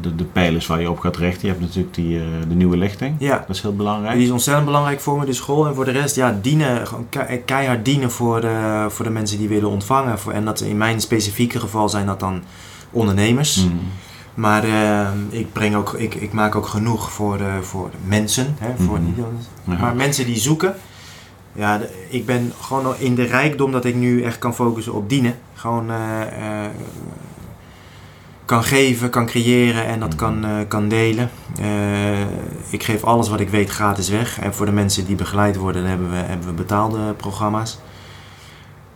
de, de, de pijlers waar je op gaat richten. Je hebt natuurlijk die, eh, de nieuwe lichting. Ja. Dat is heel belangrijk. Die is ontzettend belangrijk voor me, de school. En voor de rest, ja, dienen. Gewoon ke- keihard dienen voor de, voor de mensen die willen ontvangen. Voor, en dat in mijn specifieke geval zijn dat dan ondernemers. Mm. Maar eh, ik, breng ook, ik, ik maak ook genoeg voor, eh, voor mensen. Hè, voor niet, Ja. maar mensen die zoeken. Ja, de- ik ben gewoon in de rijkdom dat ik nu echt kan focussen op dienen. Gewoon eh, eh, kan geven, kan creëren en dat Mhm. kan, eh, kan delen. Eh, ik geef alles wat ik weet gratis weg. En voor de mensen die begeleid worden, hebben we, hebben we betaalde programma's.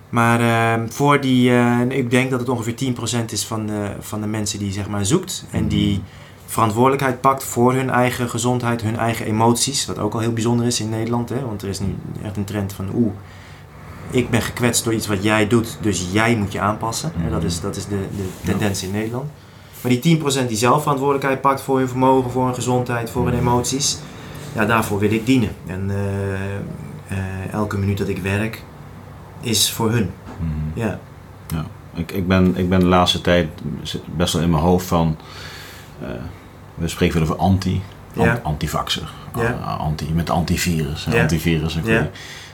Maar eh, voor die, eh, ik denk dat het ongeveer 10% is van de, van de mensen die zeg maar zoekt. En die verantwoordelijkheid pakt voor hun eigen gezondheid, hun eigen emoties. Wat ook al heel bijzonder is in Nederland. Hè? Want er is nu echt een trend van oeh, ik ben gekwetst door iets wat jij doet, dus jij moet je aanpassen. Hè? Dat is, dat is de, de tendens in Nederland. Maar die 10% die zelf verantwoordelijkheid pakt voor hun vermogen, voor hun gezondheid, voor hun emoties. Ja, daarvoor wil ik dienen. En eh, eh, elke minuut dat ik werk is voor hun. Mm. Ja. Ik, ik, ben, ik ben de laatste tijd best wel in mijn hoofd van. eh, we spreken veel over anti. Ja. An- Antivaxer. Ja. Anti, met antivirus. Ja. Antivirus. Ja. goeie.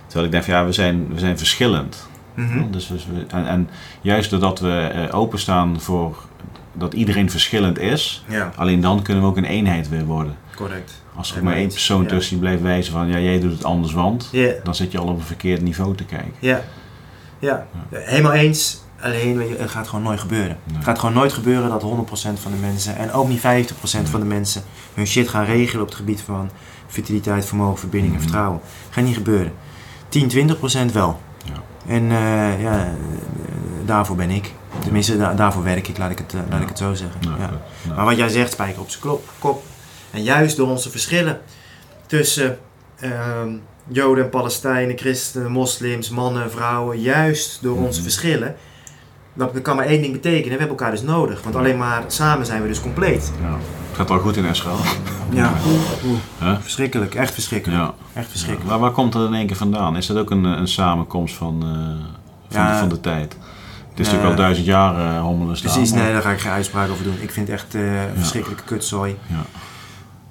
Terwijl ik denk van ja, we zijn, we zijn verschillend. Mhm. Dus, dus we, en, en juist doordat we openstaan voor dat iedereen verschillend is, Ja, alleen dan kunnen we ook een eenheid weer worden. correct. Als er Ja, maar één persoon Ja. tussen die blijft wijzen van ja, jij doet het anders, want Ja, dan zit je al op een verkeerd niveau te kijken. ja, ja. Helemaal eens. Alleen, weet je, het gaat gewoon nooit gebeuren. Nee. Het gaat gewoon nooit gebeuren dat 100% van de mensen, en ook niet 50% van de mensen, hun shit gaan regelen op het gebied van fertiliteit, vermogen, verbinding en Mhm. vertrouwen. Gaat niet gebeuren. 10, 20% wel. Ja. En eh, ja, eh, daarvoor ben ik. Tenminste, da- daarvoor werk ik, laat ik het, eh, laat ik het zo zeggen. Maar wat jij zegt, spijker op zijn kop. En juist door onze verschillen tussen ehm, Joden en Palestijnen, christenen, moslims, mannen, vrouwen, juist door onze Mhm. verschillen, dat kan maar één ding betekenen. We hebben elkaar dus nodig. Want alleen maar samen zijn we dus compleet. ja. Het gaat wel goed in Israël. Ja, verschrikkelijk. Echt verschrikkelijk. Ja. Echt verschrikkelijk. Waar, waar komt dat in één keer vandaan? Is dat ook een, een samenkomst van, eh, van, de, van de tijd? Het is natuurlijk al duizend jaar eh hommelen staan. Precies, nee, daar ga ik geen uitspraak over doen. Ik vind het echt eh, een verschrikkelijke kutzooi. Ja.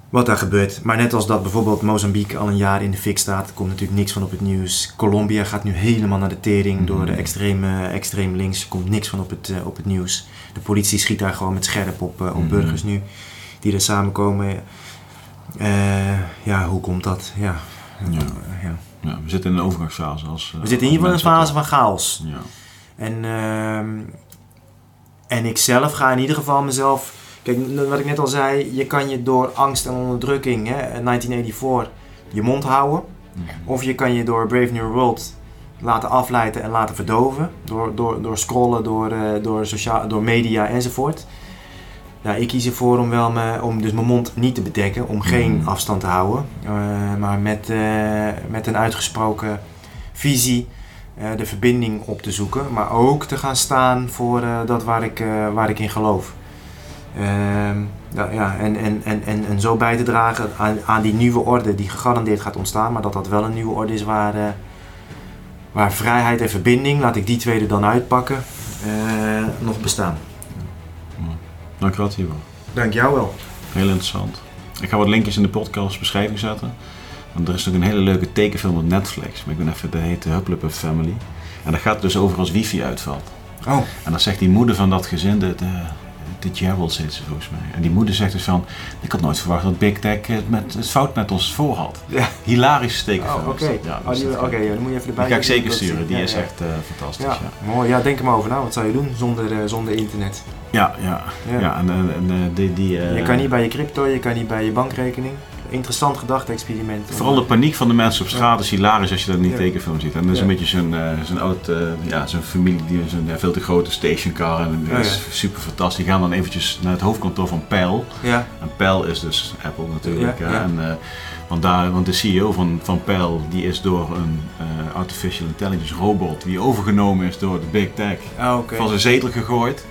Wat daar gebeurt. Maar net als dat bijvoorbeeld Mozambique al een jaar in de fik staat, komt natuurlijk niks van op het nieuws. Colombia gaat nu helemaal naar de tering door de extreme, extreem links. Er komt niks van op het, eh, op het nieuws. De politie schiet daar gewoon met scherp op, op Mhm. burgers nu die er samenkomen. Ja, hoe komt dat? Ja. Ja. ja. Ja, we zitten in een overgangsfase. Als, We zitten in ieder geval in een fase van chaos. Ja. En, ehm, en ik zelf ga in ieder geval mezelf. Kijk, wat ik net al zei, je kan je door angst en onderdrukking, hè, 1984, je mond houden. Mhm. Of je kan je door Brave New World laten afleiden en laten verdoven. Door, door, door scrollen, door, eh, door, sociaal, door media enzovoort. Nou, ik kies ervoor om, wel me, om dus mijn mond niet te bedekken, om geen Mhm. afstand te houden. eh, maar met, eh, met een uitgesproken visie de verbinding op te zoeken. Maar ook te gaan staan voor eh, dat waar ik, eh, waar ik in geloof. Ehm, ja, ja, en, en, en, en, en zo bij te dragen aan, aan die nieuwe orde die gegarandeerd gaat ontstaan. Maar dat dat wel een nieuwe orde is waar, eh, waar vrijheid en verbinding, laat ik die twee er dan uitpakken, eh, nog bestaan. Dank je wel, Tibor. Dank jou wel. Heel interessant. Ik ga wat linkjes in de podcast beschrijving zetten. Want er is ook een hele leuke tekenfilm op Netflix. Maar ik ben even, dat heet Hupplepup Family. En dat gaat dus over als wifi uitvalt. Oh, En dan zegt die moeder van dat gezin, de, de, de Gerald heet ze volgens mij. En die moeder zegt dus van, ik had nooit verwacht dat Big Tech het, met, het fout met ons voor had. ja. Hilarische tekenfilm. Oh, oké. Ja, Oh, dus Oké, ja, dan moet je even erbij Die ga ik zeker sturen. Die ja, is echt eh, fantastisch. Ja, mooi. Ja, denk er maar over na. Wat zou je doen zonder, eh, zonder internet? ja, ja. Ja. en, en, en, eh, die... die eh, Je kan niet bij je crypto, je kan niet bij je bankrekening. Interessant gedachte-experiment. Vooral de paniek van de mensen op straat is hilarisch als je dat in die tekenfilm ziet. En dat is een beetje zo'n eh, zo'n oud, eh, ja, zo'n familie die zo'n ja, veel te grote stationcar en dat Oh, is super fantastisch. Die gaan dan eventjes naar het hoofdkantoor van Peil. Ja, En Peil is dus Apple natuurlijk. En, eh, want, daar, want de CEO van, van Peil die is door een eh, artificial intelligence robot die overgenomen is door de Big Tech oh, oké. van zijn zetel gegooid.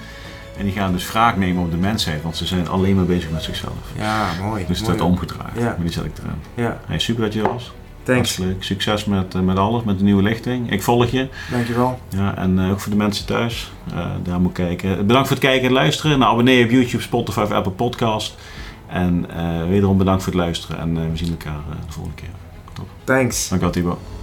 En die gaan dus wraak nemen op de mensheid, want ze zijn alleen maar bezig met zichzelf. Ja, mooi. Dus het mooi. wordt omgedraaid. Ja. Maar die zet ik erin. Ja, Hey, super dat je er was. thanks. Leuk. Succes met, eh, met alles, met de nieuwe lichting. Ik volg je. Dankjewel. Ja, en eh, ook voor de mensen thuis. eh, daar moet kijken. Bedankt voor het kijken en luisteren. Nou, abonneer op YouTube, Spotify of Apple Podcast. En wederom bedankt voor het luisteren. En we zien elkaar de volgende keer. Thanks. Dank je wel, Thibaut.